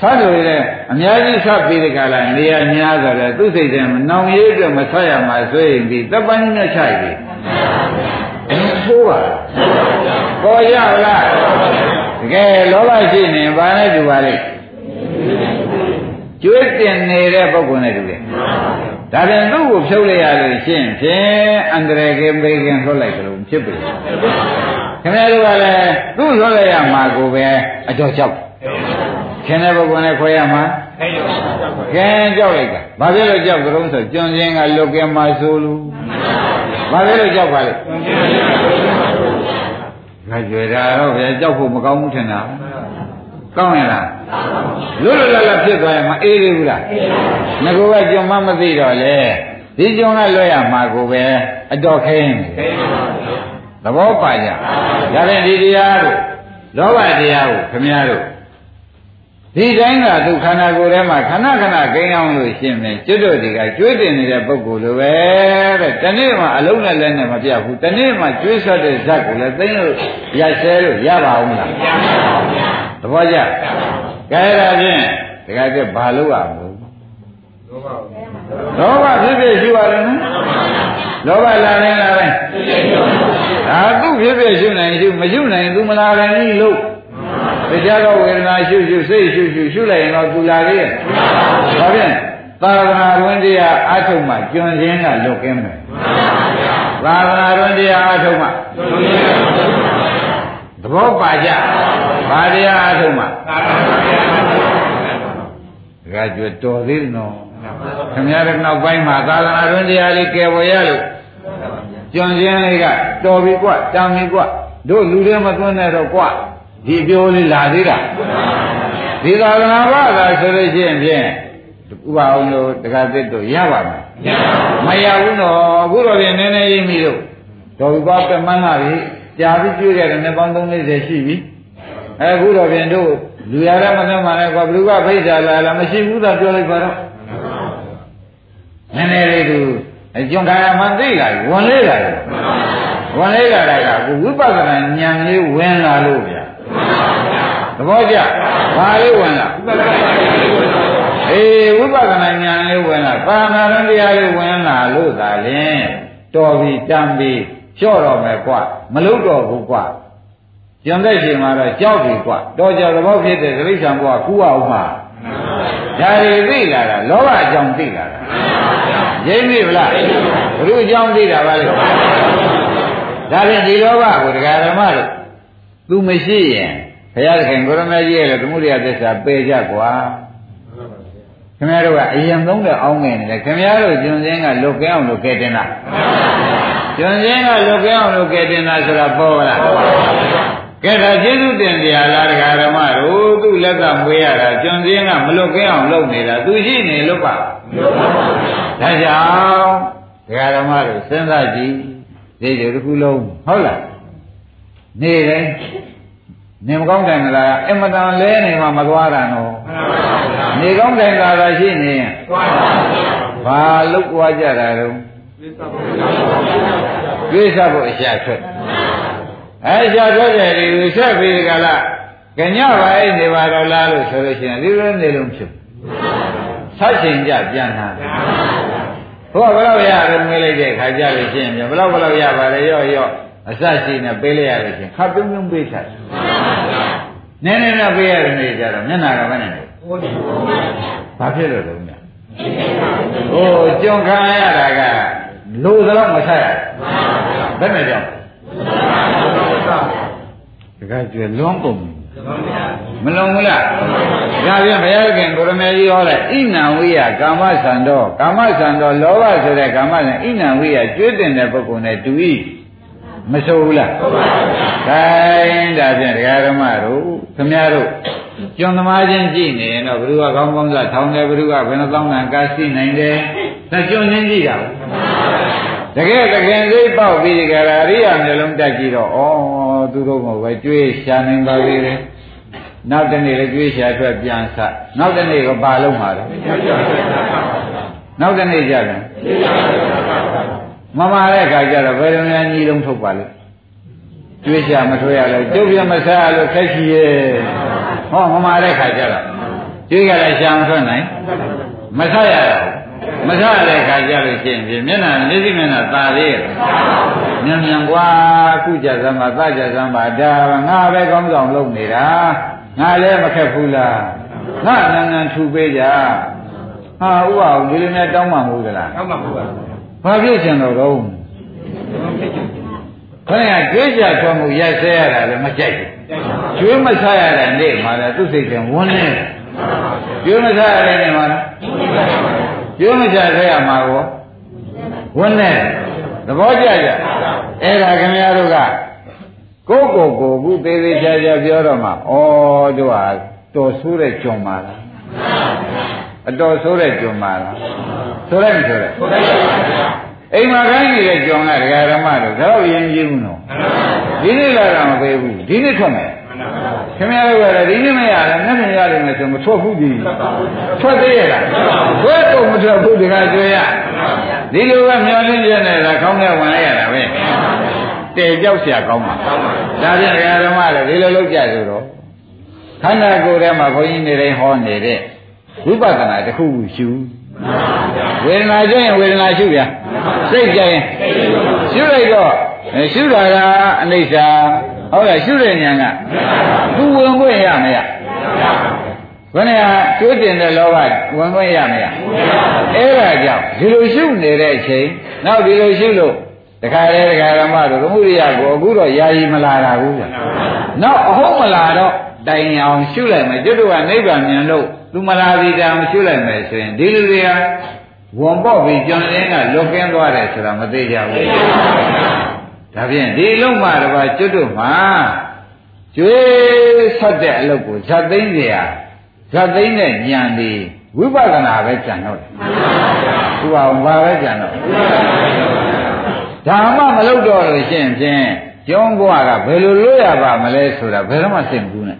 ဆက်လို့ရအများကြီးဆက်ပြီးဒီကလာနေရများဆိုတော့သူ့စိတ်ထဲမှာနောင်ရေးအတွက်မဆက်ရမှာဆိုရင်ဒီတပ်ပန်းကြီးနဲ့ခြိုက်ပြီဆိုးပါပေါ်ရလားတကယ်လောဘရှိနေဘာနဲ့တူပါလိမ့်ကျွေးတင်နေတဲ့ပုဂ္ဂိုလ်နဲ့တူတယ် ဒါပြန်သူ့ကိုဖြုတ်လိုက်ရလို့ရှင်းဖြင့်အန္တရာယ်ကင်းပေးကင်းလွတ်လိုက်ကြလို့ဖြစ်ပြီခင်ဗျားတို့ကလည်းသူ့လွတ်လိုက်ရမှာကိုပဲအကြောက်ကြောက်ခင်တဲ့ပုဂ္ဂိုလ်နဲ့ခွဲရမှာခင်ကြောက်လိုက်တာဘာဖြစ်လို့ကြောက်ကြုံဆိုကျွန်းချင်းကလွတ်ကဲမှာဆိုလို့ဘာဖြစ်လို့ကြောက်ပါလဲငါကြွယ်တာတော့ဗျာကြောက်ဖို့မကောင်းဘူးထင်တာ ကောင်းရလားလွတ်လွတ်လပ်လပ်ဖြစ်သွားရင်မအေးသေးဘူးလားငါကကျွန်းမမသိတော့လေဒီကြုံကလွှဲရမှာကိုပဲအတော်ခင်းသဘောပါကြဒါဖြင့်ဒီတရားတို့လောဘတရားကိုခမည်းတော်ဒီတိုင်းကသူခန္ဓာကိုယ်ထဲမှာခဏခဏကိန်းအောင်လို့ရှင်းမယ်ကျွတ်တို့ဒီကကျွေးတင်နေတဲ့ပုဂ္ဂိုလ်လိုပဲတဲ့တနေ့မှအလုံးနဲ့လည်းနဲ့မပြတ်ဘူးတနေ့မှကျွေးဆက်တဲ့ဇက်ကိုလည်းသိလို့ရဆဲလို့ရပါအောင်လားရပါပါဗျာ သဘောကျကဲဒါဖြင့်ဒီကကျဘာလို့ရမလို့လောဘဖြစ်ဖြစ်ရှိပါတယ်နော်လောဘလာရင်လာတယ်ဒါသူဖြစ်ဖြစ်ရှိနိုင်ရှိမရှိနိုင်သူမလာရင်လို့တရားတော်ဝေဒနာရှုရှုစိတ်ရှုရှုရှုလိုက်ရင်တော့သူလာသေးရဲ့ဒါဖြင့်သာသနာ့တွင်တရားအထုမှကျွန်းခြင်းကလွတ်ကင်းမယ်သာသနာ့တွင်တရားအထုမှသဘောပါကြ ဘာတရားအထုမှဒါကကျွတော်သေးတယ်နော်ခင်ဗျားတို့နောက်ပိုင်းမှာသာသနာ့တွင်တရားလေးကယ်ပေါ်ရလို့ကျွန်းခြင်းလေးကတော်ပြီကွတန်ပြီကွတို့လူတွေမသွန်းနဲ့တော့ကွဒီပြောလေးလာသေးတာဒီသာသနာ့ဘာသာဆိုလို့ရှိရင်ဖြင့်ဥပအောင်လို့တက္ကသစ်တို့ရပါမယ်မရဘူးတော့အခုတော့ပြင်နည်းနည်းရေးမိလို့တော်ပြီကွပြမန်းလာပြီကြာပြီးကျွေးခဲ့တယ်နှစ်ပေါင်း30ရှိပြီ အခုတော့ပြင်တို့လူရရမနဲ့မှလည်းကွာဘ누구ကဖိတ်တာလားလားမရှိဘူးသာပြောလိုက်ပါတော့နည်းနည်းလေးသူအကျွန်းခါရမှသိလာပြီဝင်လေးလာတယ်ဝင်လေးလာတာကဝိပဿနာဉာဏ်လေးဝင်လာလို့ဗျာသဘောကျဘာလေးဝင်လာအေးဝိပဿနာဉာဏ်လေးဝင်လာပါဏာရတရားလေးဝင်လာလို့သာလင်တော်ပြီတမ်းပြီလျှော့တော့မယ်ကွမလုပ်တော့ဘူးကွ ကျန်တဲ့ချိန်မှာတော့ကြောက်ပြီကွတော်ကြသဘောဖြစ်တဲ့တိရစ္ဆာန်ဘဝကူအောင်မှာဒါတွေသိလာတာလောဘအကြောင်းသိလာတာရိမ့်ပြီဗလားဘုရုအကြောင်းသိတာပါလေဒါဖြင့်ဒီလောဘကိုတရားဓမ္မတို့သူမရှိရင်ဘုရားသခင်ကိုရမကြီးရဲ့သမုဒိယသစ္စာပယ်ကြကွာခင်ဗျားတို့ကအရင်သုံးတဲ့အောင်းငယ်နေတယ်ခင်ဗျားတို့ကျွန်စင်းကလွတ်ကဲအောင်လုပ်ခဲ့တင်လားကျွန်စင်းကလွတ်ကဲအောင်လုပ်ခဲ့တင်လားဆိုတာပေါ်လား ကဲဒါကျေးဇူးတင်တရားလားတရားဓမ္မတို့သူ့လက်ကမွေးရတာကျွန်စင်းကမလွတ်ကဲအောင်လုပ်နေတာသူရှိနေလွတ်ပါဒါကြောင့်တရားဓမ္မတို့စဉ်းစားကြည့်ဒီလိုတစ်ခုလုံးဟုတ်လားနေတိုင်းနေမကောင်းတယ်မလားအမတန်လဲနေမှမသွားတာနော်နေကောင်းတယ်သာသာရှိနေရင်ဘာလို့ကြွားကြတာတော့ကိစ္စဖို့အရှာထွက် အဲရှာထွက်တယ်ဒီလိုဆက်ပြီးကြလားကညပါအဲ့နေပါတော့လားလို့ဆိုလို့ရှိရင်ဒီလိုနေလုံးဖြစ်ဆက်ချိန်ကြပြန်လာဘုရားဘယ်လောက်ရတယ်မေးလိုက်တဲ့ခါကြလို့ရှိရင်ဘယ်လောက်ဘယ်လောက်ရပါလဲရော့ရော့အစရှိနေပေးလိုက်ရလို့ချင်းခပ်ပြုံးပြုံးပေးချတယ်နည်းနည်းတော့ပေးရတဲ့နေ့ကျတော့မျက်နာကဘယ်နဲ့လဲဘာဖြစ်လို့လဲမြတ်ဟိုကြုံခံရတာကလိုသလောက်မဆက်ရဘယ်နဲ့ကြောင့် တခါကျွလွန်ကုန်မလုံးဘူးလားဒါပြန်ဘုရားခင်ကိုရမေကြီးဟောတဲ့ဣနံဝိယကာမဆန္တောကာမဆန္တောလောဘဆိုတဲ့ကာမဆန္ဣနံဝိယကျွေးတင်တဲ့ပုဂ္ဂိုလ်နဲ့တူ၏မဆိုဘူးလားဆိုပါဘူး။ဒါရင်ဒါဖြင့်တရားဓမ္မတို့ခမည်းတော်ကျွန်းသမားချင်းကြည့်နေရင်တော့ဘုရားကောင်းကောင်းစားထောင်းတယ်ဘုရားဘယ်နှသောင်းကကားရှိနိုင်တယ်။ဒါကျွန်းချင်းကြည့်တာ။ တကယ်တကယ်စိတ်ပေါက်ပြီးကြတာအရိယာမျိုးလုံးတက်ကြည့်တော့ဩသူတို့ကပဲကြွေးရှာနိုင်ပါသေးတယ်။နောက်တနေ့လည်းကြွေးရှာထွက်ပြန်ဆက်။နောက်တနေ့ကဘာလုံးမှာလဲ။နောက်တနေ့ကြတယ်။မမာတဲ့ခါကျတော့ဘယ်လိုများညီလုံးထုတ်ပါလဲကျွေးချမထွေးရလဲကျုပ်ပြမစားလို့ခက်ချီရဲ့ဟောမမာတဲ့ခါကျတော့ကျွေးရလဲရှာမထွက်နိုင်မစားရတော့ မစားရတဲ့ခါကျလို့ရှိရင်ဖြင့်မျက်နှာမျက်စိမျက်နှာตาသေးရဲ့မြန်မြန်กว่าခုကြသမ်းပါသကြသမ်းပါဒါငါပဲကောင်းဆောင်လုပ်နေတာငါလည်းမခက်ဘူးလားငါနန်းနန်းထူပေးကြဟာဥပအောင်ဒီလိုနဲ့တောင်းမှမဟုတ်သလားတောင်းမှမဟုတ်ပါဘူးဘာဖြစ်ချင်တော့တော့ခေါင်းကကြွေးကြထွက်မှုရက်ဆဲရတာလည်းမကြိုက်ဘူးကျွေးမဆရတဲ့နေ့မှာလည်းသူ့စိတ်ကဝန်းနေကျွေးမဆရတဲ့နေ့မှာလည်း ကျွေးမဆဆဲရမှာကောဝန်းနေသဘောကျကြအဲ့ဒါခင်ဗျားတို့ကကိုယ့်ကိုယ်ကိုခုသေးသေးချာချာပြောတော့မှဩတို့ဟာတော်ဆိုးတဲ့ကြုံပါလားအတော်ဆိုးတဲ့ကြုံပါလားဆိုလိုက်မဆိုလိုက်ဟုတ်တယ်ပါဗျာအိမ်မှာခိုင်းနေတဲ့ကြုံကဒကာဓမ္မတို့ဒါတော့ရင်ကြည့်ဘူးနော်ဒီနေ့လာတာမပေးဘူးဒီနေ့ထွက်မယ် ခင်ဗျားတို့ကလည်းဒီနေ့မရလည်းနှစ်နှစ်ရတယ်မယ်ဆိုမထွက်ဘူးဒီထွက်သေးရဲ့လားထွက်တော့မထွက်ဘူးဒကာကျွေးရဒီလိုကမျောလင်းပြနေတာခေါင်းထဲဝင်လိုက်ရတာပဲတဲကြောက်เสียကောင်းပါဒါဖြင့်ဒကာဓမ္မတို့ဒီလိုလုပ်ကြဆိုတော့ခန္ဓာကိုယ်ထဲမှာဘုန်းကြီးနေတိုင်းဟောနေတဲ့ဝိပဿနာတစ်ခုခုရှုဝေဒနာကျရင်ဝေဒနာရှုဗျာစိတ်ကြရင်ရှုလိုက်တော့အဲရှုတာကအနိစ္စ ဟုတ်လားရှုတဲ့ဉာဏ်ကသူဝင်ခွင့်ရမရဘယ်နဲ့ကျွတ်တင်တဲ့လောဘဝင်ခွင့်ရမရအဲ့ဒါကြောင့်ဒီလိုရှုနေတဲ့အချိန်နောက်ဒီလိုရှုလို့တခါလေတခါဓမ္မတို့သမှုရိယကိုအခုတော့ယာယီမလာတာဘူးဗျနောက်အဟုတ်မလာတော့တိုင်အောင်ရှုလိုက်မယ်ကျွတ်တို့ကနိဗ္ဗာန်မြင်လို့သူမလာသေးတာမရှုလိုက်မယ်ဆိုရင်ဒီလူတွေကဝန်ပေါက်ပြီးကျွန်တော်င်းကလွတ်ကင်းသွားတယ်ဆိုတာမသေးကြဘူး ဒါဖြင့်ဒီလုံးမှတပါကျွတ်တို့မှာကျွေးဆက်တဲ့အလုပ်ကိုဇတ်သိမ့်เสียဇတ်သိမ့်တဲ့ဉာဏ်ဒီဝိပဿနာပဲကြံတော့တယ်သူကဘာပဲကြံတော့ဒါမှမလုပ်တော့လို့ရှိရင်ဖြင့်ကျောင်းဘွားကဘယ်လိုလွတ်ရပါမလဲဆိုတာဘယ်တော့မှသိမဘူးနဲ့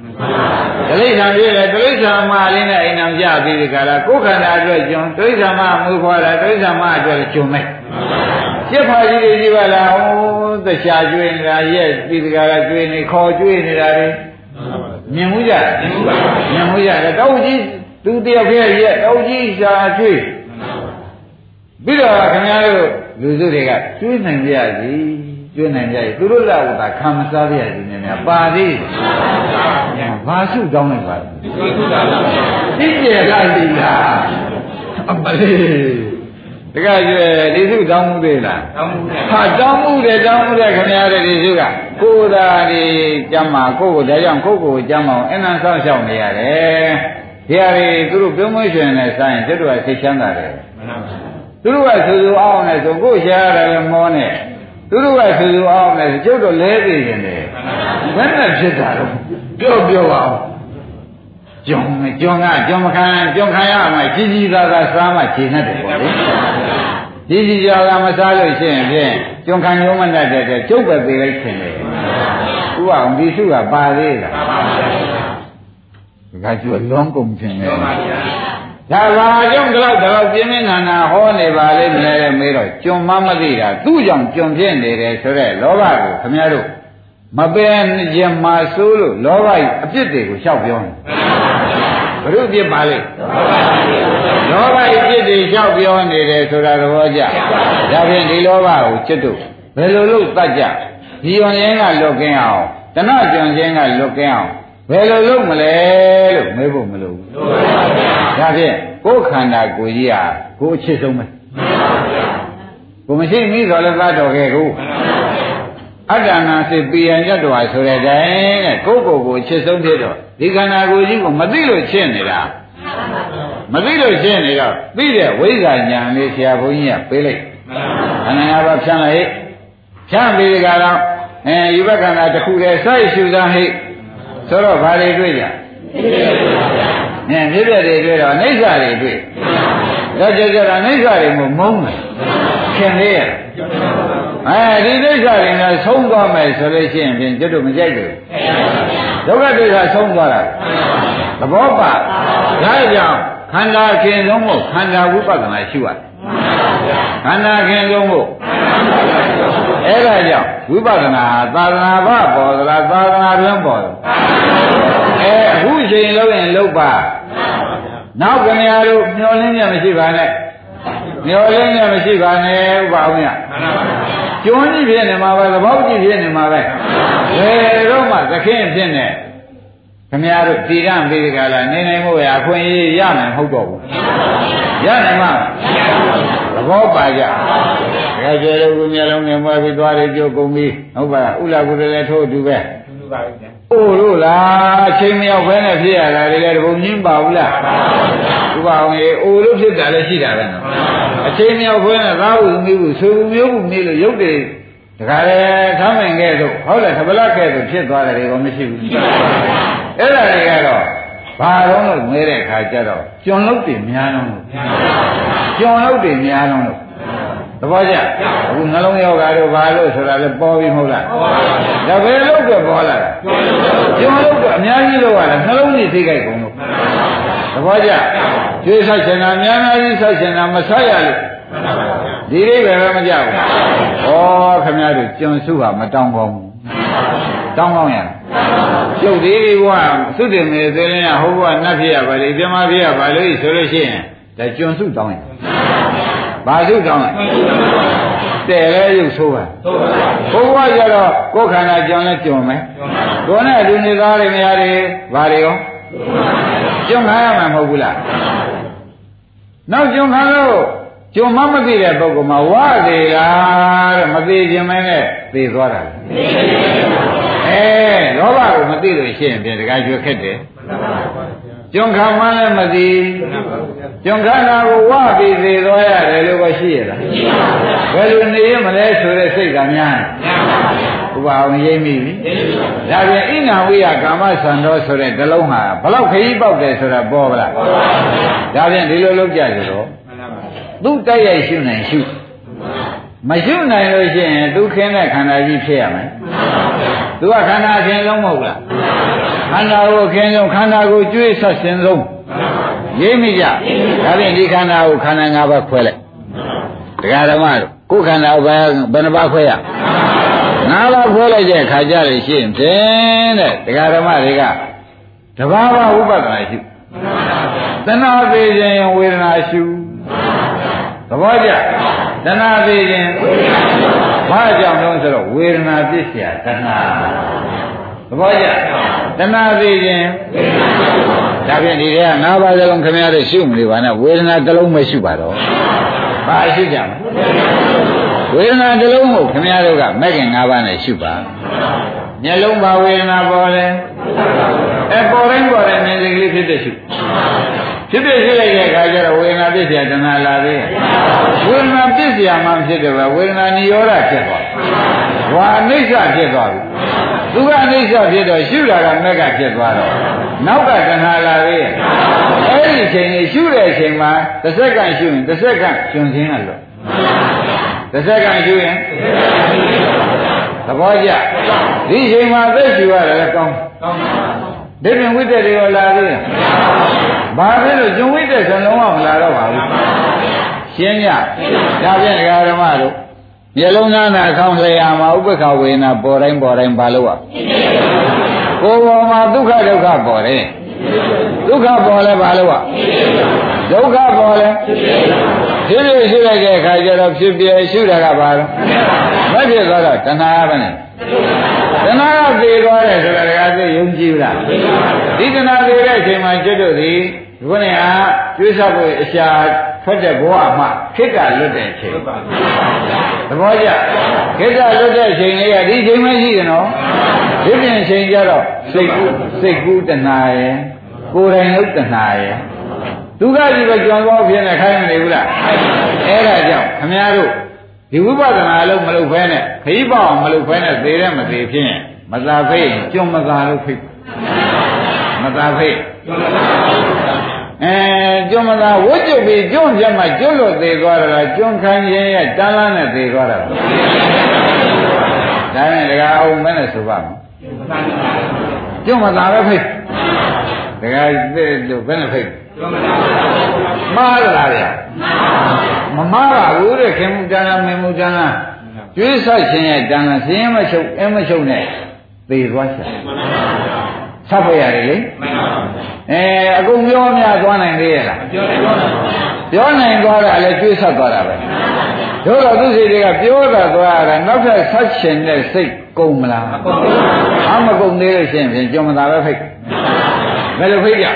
တလိษံပြည့်တယ်တလိษံမလေးနဲ့အိမ်အောင်ကြပြီးဒီကလာကိုယ်ခန္ဓာအတွက်ကျွန်းတလိษံမမူခွာတာတလိษံမအတွက်ကျွန်းလို က်ကျက်ဖာကြီးတွေကြီးပါလားဟိုသရှာကျွေးနေတာရဲ့ပြီးဒီကလာကျွေးနေခေါ်ကျွေးနေတာတွေမြင်မှုကြမြင်မှုကြတယ်တောက်ကြီးသူတယောက်ခဲရဲ့တောက်ကြီးရှာကျွေးပြီးတော့ခင်ဗျားတို့လူစုတွေကကျွေးနိုင်ကြစီကျွေးနိုင်ကြစီသူတို့လောက်သာခံမစားရစီနေများပါသေးဘာစုတောင်းလိုက်ပါလဲဒီကုသပါဗျာသိကျယ်လာလိလားအမလေး တကယ်ကျွဲဒီစုတောင်းမှုသေးလားတောင်းမှုနဲ့ဟာတောင်းမှုတယ်တောင်းမှုတယ်ခင်ဗျားတဲ့ဒီစုကကိုယ်သာဒီကြမ်းမှာကိုယ့်ကိုဒါကြောင့်ကိုယ့်ကိုကြမ်းမအောင်အနန္တဆောက်ရှောက်နေရတယ်ဒီဟာတွေသူတို့ပြုံးမွှေးရှင်နဲ့ဆိုင်ကျွတ်တို့ကသိချမ်းသာတယ်မှန်ပါဗျာသူတို့ကဆူဆူအောင်နဲ့ဆိုကိုယ်ရှားရတယ်လည်းမောနဲ့သူတို့ကဆူဆူအောင်နဲ့ဆိုကျုပ်တို့လဲသေးရင်လေဘယ်နဲ့ဖြစ်တာတော့ပြောပြောပါဦး ကျွန်းကျွန်းကကျွန်းမခံကျွန်းခံရမှကြီးကြီးသားသားစားမှခြေနဲ့တယ်ပေါ့လေကြီးကြီးကြော်ကမစားလို့ရှိရင်ဖြင့်ကျွန်းခံရုံးမနဲ့တဲ့တဲ့ကျုပ်ပဲပေးလိုက်ခင်လေဥပအောင်ဒီစုကပါသေးတာမှန်ပါဗျာဒါကကျွလွန်ကုန်ခြင်းလေမှန်ပါဗျာဒါဘာကြောင့်ဒီလောက်ဒီလောက်ပြင်းပြင်းထန်ထန်ဟောနေပါလိမ့်မလဲတဲ့မေးတော့ကျွန်မမသိတာသူ့ကြောင့်ကျွန်ဖြစ်နေတယ်ဆိုတော့လောဘကိုခမည်းတော်မပယ်ရင်မာဆိုးလို့လောဘကြီးအပြစ်တွေကိုလျှောက်ပြောနေ ဘုရုပ်ပြစ်ပါလိမ့်လောဘကြီးပြစ်တွေလျှောက်ပြောနေတယ်ဆိုတာသဘောကျဒါဖြင့်ဒီလောဘကိုจิตတို့ဘယ်လိုလုပ်တတ်ကြဒီယွန်ရင်ကလွတ်ကင်းအောင်တဏှကြွန်ခြင်းကလွတ်ကင်းအောင်ဘယ်လိုလုပ်မလဲလို့မေးဖို့မလိုဘူးဒါဖြင့်ကိုယ်ခန္ဓာကိုယ်ကြီးဟာကိုယ်အချစ်ဆုံးပဲကိုမရှိမိတော့လည်းသတ်တော်ခဲ့ကို အတ္တနာစိတ်ပြည်ရန်ရတ္တဝါဆိုတဲ့တိုင်တဲ့ကိုယ်ကိုယ်ကိုအချစ်ဆုံးဖြစ်တော့ဒီခန္ဓာကိုယ်ကြီးကိုမသိလို့ချစ်နေတာမသိလို့ချစ်နေတော့သိတဲ့ဝိဇ္ဇာဉာဏ်လေးဆရာဘုန်းကြီးကပေးလိုက်ခန္ဓာငါးပါးဖြန့်လိုက်ဖြန့်ပြီးဒီကတော့အဲယူဘခန္ဓာတစ်ခုတည်းစိုက်ရှုစားဟိဆိုတော့ဘာတွေတွေ့ကြနင်းပြည့်ပြည့်တွေတွေ့တော့အိဋ္ဌာတွေတွေ့တော့ကြကြတာအိဋ္ဌာတွေမို့မုန်းတယ်ခင်သေးရဲ့ အဲဒီအိဋ္ဌာတွေကဆုံးသွားမယ်ဆိုလို့ရှိရင်ဖြင့်ကျွတ်တို့မကြိုက်ဘူးဒုက္ခဒိဋ္ဌာဆုံးသွားတာသဘောပါဒါကြောင့်ခန္ဓာခင်ဆုံးမို့ခန္ဓာဝိပဿနာရှုရတယ်ခန္ဓာခင်ဆုံးမို့အဲ့ဒါကြောင့်ဝိပဿနာဟာသာသနာ့ဘပေါ်သလားသာသနာ့တွင်ပေါ်တယ်အဲအခုချိန်လုံးရင်လုံးပါနောက်ခင်ဗျားတို့မျောလင်းရမရှိပါနဲ့မျောလင်းရမရှိပါနဲ့ဥပအောင်ရ ကျွန်းကြီးဖြစ်နေမှာပဲသဘောကြီးဖြစ်နေမှာပဲဘယ်တော့မှသခင်ဖြစ်နေခင်ဗျားတို့တည်ရမေဒီကလာနေနိုင်မို့ရအခွင့်အရေးရနိုင်မဟုတ်တော့ဘူးရနိုင်မှာသဘောပါကြဒါကြဲလို့ကိုမျက်လုံးနဲ့မွဲပြီးသွားတယ်ကြိုးကုန်ပြီးဟုတ်ပါဥလာကုလည်းထိုးတူပဲ လူပါဗျာအို့လို့လားအချိန်မရောက်ဘဲနဲ့ဖြစ်ရတာလေတဘုံညင်းပါဘူးလားဥပအောင်ရေအိုလို့ဖြစ်တာလည်းရှိတာပဲနော်အချိန်မရောက်ဘဲနဲ့သာဝုမိဘူးဆွေဘူးမျိုးဘူးမေးလို့ရုပ်တွေတခါလေသမ်းမင်ခဲ့သို့ဟုတ်လားသဗလခဲ့သို့ဖြစ်သွားတယ်ကောမရှိဘူးအဲ့ဒါတွေကတော့ဘာတော့လို့ငဲတဲ့ခါကျတော့ကျွန်လုတ်တွေများလုံးလို့ကျွန်လုတ်တွေများလုံးလို့သ ဘောကျအခုနှလုံးယောဂါတို့ဘာလို့ဆိုတာလဲပေါ်ပြီမဟုတ်လားဒါပဲလို့ကပေါ်လာတာကျွန်လုတ်ကအများကြီးလို့ရတယ်နှလုံးကြီးသိကြိုက်ကုန်လို့သဘောကျကျွေးဆက်ရှင်တာများများကြီးဆက်ရှင်တာမဆက်ရလို့ဒီလေးပဲမကြဘူးဩခမရတို့ကျွန်စုဟာမတောင်းကောင်းဘူးတောင်းကောင်းရကျုပ်ဒီဘဝသုတေမေသေလင်းရဟောဘဝနတ်ဖြစ်ရပါလေပြမဖြစ်ရပါလေဆိုလို့ရှိရင်ဒါကျွန်စုတောင်းရင် ဘာစုတောင်းလဲတဲ့လဲရုပ်ဆိုးပါဘုရားကြတော့ကိုယ်ခန္ဓာကြောင်းလဲကြုံမယ်ကိုယ်နဲ့လူနေသားတွေများတွေဘာတွေရောကြုံခါရမှာမဟုတ်ဘူးလားနောက်ကြုံခါလို့ကြုံမမသိတဲ့ပုဂ္ဂိုလ်မှာဝသေးလားတဲ့မသိခြင်းမဲနဲ့သိသွားတာအဲလောဘကိုမသိလို့ရှိရင်ပြန်တခါကျွတ်ခက်တယ် ကြုံခါမှလည်းမသိကြုံခါနာကိုဝပြီးသေးသွားရတယ်လို့ပဲရှိရလားဘယ်လိုနေရမလဲဆိုတဲ့စိတ်ကများဥပအောင်ရိပ်မိပြီဒါပြန်ဣနာဝိယကာမဆန္ဒောဆိုတဲ့တလုံးဟာဘလောက်ခရီးပေါက်တယ်ဆိုတာပေါ်ပါလားဒါပြန်ဒီလိုလုပ်ကြကြတော့သူ့တိုက်ရိုက်ရှုနိုင်ရှုမရှုနိုင်လို့ရှိရင်သူခင်းတဲ့ခန္ဓာကြီးဖြစ်ရမယ် သူကခန္ဓာအခင်လုံးမဟုတ်လားခန္ဓာကိုခင်းဆုံးခန္ဓာကိုကျွေးဆက်ရှင်ဆုံးရိပ်မိကြဒါဖြင့်ဒီခန္ဓာကိုခန္ဓာ၅ပါးခွဲလိုက်တရားဓမ္မတို့ကိုယ်ခန္ဓာဘယ်ဘယ်နှပါးခွဲရငါးပါးခွဲလိုက်တဲ့ခါကြလို့ရှိရင်ဖြင့်တဲ့တရားဓမ္မတွေကတဘာဝဥပဒနာရှုသနာသေးခြင်းဝေဒနာရှုသဘောကျတဏှာသေးခြင်း ဘာကြောင့်လဲဆိုတော့ဝေဒနာပစ္စယတဏှာသဘောကျတဏှာသိခြင်းဒါဖြင့်ဒီထဲကနားပါးစလုံးခင်ဗျားတို့ရှုမလို့ပါနဲ့ဝေဒနာတစ်လုံးပဲရှုပါတော့ဘာရှုကြမလဲဝေဒနာတစ်လုံးကိုခင်ဗျားတို့ကမဲ့ခင်၅ပါးနဲ့ရှုပါမျက်လုံးပါဝေဒနာပေါ်တယ်အဲပေါ်တိုင်းပေါ်တယ်မြင်စိတ်ကလေးဖြစ်တဲ့ရှု ဖြစ်ဖြစ်ဖြစ်လိုက်တဲ့အခါကျတော့ဝေဒနာပြည့်စရာတဏှာလာသေးတယ်ဝေဒနာပြည့်စရာမှဖြစ်တယ်ပဲဝေဒနာနိရောဓဖြစ်သွားဝါအိဋ္ဌဖြစ်သွားပြီသူကအိဋ္ဌဖြစ်တော့ရှုတာကမက်ကဖြစ်သွားတော့နောက်ကတဏှာလာသေးတယ်အဲ့ဒီအချိန်ကြီးရှုတဲ့အချိန်မှာတစ်စက္ကန့်ရှုရင်တစ်စက္ကန့်ရှင်ခြင်းကလို့တစ်စက္ကန့်ရှုရင်သဘောကျဒီအချိန်မှာသက်ရှုရတယ်ကောင်းကောင်း ဒီပြင်ဝိတ္တတွေရောလာသေးတယ်ဘာဖြစ်လို့ကျွံဝိတ္တဆိုလုံးဝမလာတော့ပါဘူးရှင်းညဒါဖြင့်ဒကာဓမ္မတို့မျက်လုံးသားနဲ့အဆောင်လျာမှာဥပ္ပခဝေနာပေါ်တိုင်းပေါ်တိုင်းဘာလို့อ่ะကိုယ်ပေါ်မှာဒုက္ခဒုက္ခပေါ်တယ်ဒုက္ခပေါ်လဲဘာလို့อ่ะဒုက္ခပေါ်လဲဖြစ်ဖြစ်ရှိလိုက်တဲ့အခါကျတော့ဖြစ်ပြရှုတာကဘာလို့မဖြစ်သွားတော့တဏှာပဲနဲ့ တဏှာကသေသွားတယ်ဆိုတာကသိယုံကြည်လားဒီတဏှာသေတဲ့အချိန်မှာကျွတ်တို့သည်ဒီခုနဲ့အားကျွေးဆောက်ဖို့အရှာထွက်တဲ့ဘဝမှာခိတ္တလွတ်တဲ့အချိန်သဘောကျခိတ္တလွတ်တဲ့အချိန်လေးကဒီချိန်မှရှိတယ်နော်ဒီပြင်အချိန်ကျတော့စိတ်ကူးစိတ်ကူးတဏှာရယ်ကိုယ်တိုင်လုတ်တဏှာရယ်ဒုက္ခကြီးပဲကြောင်သွားဖြစ်နေခိုင်းမနေဘူးလားအဲ့ဒါကြောင့်ခမည်းတော် ဒီဝိပဿနာလုံးမလုပ်ဖဲနဲ့ခရီးပေါအောင်မလုပ်ဖဲနဲ့သေတဲ့မသေးဖြစ်ရင်မသာဖိတ်ကျွံမသာလို့ဖိတ်မသာဖိတ်အဲကျွံမသာဝတ်ကျုပ်ပြီးကျွံပြတ်မှကျွတ်လို့သေသွားတာလားကျွံခံရင်ရဲ့တန်းလန်းနဲ့သေသွားတာလားဒါနဲ့တကအောင်မဲနဲ့ဆိုပါမယ်ကျွံမသာပဲဖိတ်တကသိလို့ဘယ်နဲ့ဖိတ် မှားလားဗျာမမှားပါဘူးတဲ့ခင်မူတန်းလားမင်းမူတန်းလားကျွေးဆောက်ခြင်းရဲ့တန်းလားစင်းမချုပ်အမချုပ်နဲ့သေသွားချင်ဆောက်ဖရတယ်လေအဲအကုန်ပြောများသွားနိုင်သေးရဲ့လားပြောနိုင်သွားတာလည်းကျွေးဆောက်သွားတာပဲတို့တော့သူစိတ်တွေကပြောတာသွားတာနောက်ထပ်ဆက်ရှင်တဲ့စိတ်ကုန်မလားအမကုန်သေးလို့ရှိရင်ဖြင့်ကြုံမသာပဲဖိတ်ဘယ်လိုဖိတ်ကြ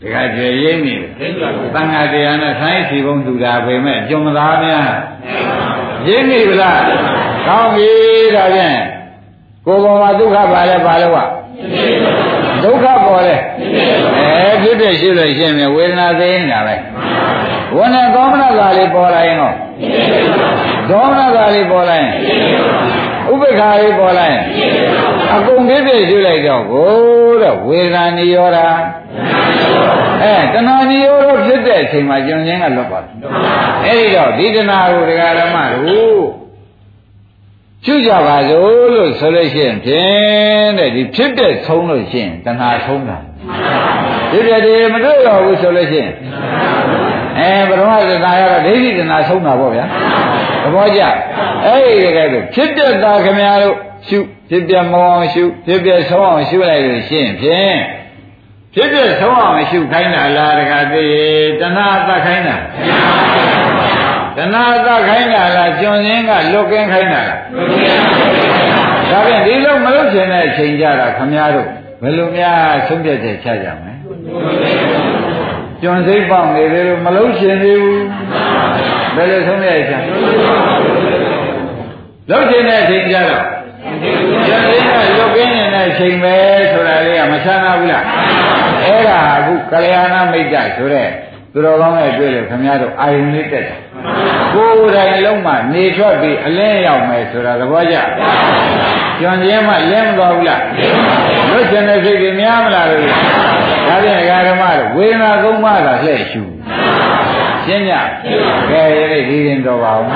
ဒီကကျေရိမ့်နေတယ်သံဃာတရားနဲ့ဆိုင်းစီဘုံသူတာပဲမဲ့ကြုံမသာများရိမ့်နေဗလားကောင်းပြီဒါဖြင့်ကိုယ်ပေါ်မှာဒုက္ခပါလဲပါလို့ကဒုက္ခပေါ်လဲအဲဖြစ်ဖြစ်ရှိလို့ရှိရင်ဝေဒနာသိနေတာပဲ ဝနဲ့သောမနတာလေးပေါ်လာရင်ဟောဒေါမနတာလေးပေါ်လာရင်ဥပ္ပခါလေးပေါ်လာရင်အကုန်ပြည့်ပြည့်ရှုလိုက်တော့ကိုတဲ့ဝေဒနာနိရောဓအဲတဏှာနိရောဓဖြစ်တဲ့အချိန်မှာကျွန်ချင်းကလွတ်ပါတယ်အဲဒီတော့ဒီတဏှာကိုဒကာဓမ္မတို့ရှုကြပါစို့လို့ဆိုလို့ရှိရင်ဖြင့်တဲ့ဒီဖြစ်တဲ့ဆုံးလို့ရှိရင်တဏှာဆုံးတာဒီတဲ့ဒီမတွေ့တော့ဘူးဆိုလို့ရှိရင် အဲဘုရားသစ္စာရတော့ဒိဋ္ဌိတဏှာဆုံးတာပေါ့ဗျာသဘောကျအဲ့ဒီတကယ်လို့ဖြစ်တဲ့သာခမများတို့ရှုဖြစ်ပြမောအောင်ရှုဖြစ်ပြဆုံးအောင်ရှုလိုက်လို့ရှိရင်ဖြင့်ဖြစ်ပြဆုံးအောင်ရှုခိုင်းတာလားတကသိတဏှာသတ်ခိုင်းတာတဏှာသတ်ခိုင်းတာလားကျွန်စင်းကလွတ်ကင်းခိုင်းတာလားဒါဖြင့်ဒီလိုမလုပ်ချင်တဲ့အချိန်ကြတာခမများတို့ဘယ်လိုများဆုံးဖြတ်ချက်ချကြမလဲ ကျွန်းစိတ်ပေါက်နေတယ်လို့မလုံးရှင်သေးဘူးဘယ်လိုဆုံးဖြတ်ချက်လုံးရှင်တဲ့အချိန်ကြတော့ကျွန်းစိတ်ကလွတ်ကင်းနေတဲ့အချိန်ပဲဆိုတာလေးကမဆန်းဘူးလားအဲ့ဒါအခုကလျာဏမိတ်တဆိုတဲ့သူတော်ကောင်းရဲ့တွေ့လို့ခင်ဗျားတို့အာယုန်လေးတက်တယ်ကိုယ်တိုင်လုံးမှနေထွက်ပြီးအလင်းရောက်မယ်ဆိုတာသဘောကျကျွန်းချင်းမှလင်းမသွားဘူးလားလွတ်ရှင်တဲ့စိတ်ကြီးများမလားလို့ ဒါဖြင့်ဓမ္မတို့ဝေဒနာကုန်းမသာလှည့်ရှုရှင်းကြကဲဒီရင်တော်ပါဦး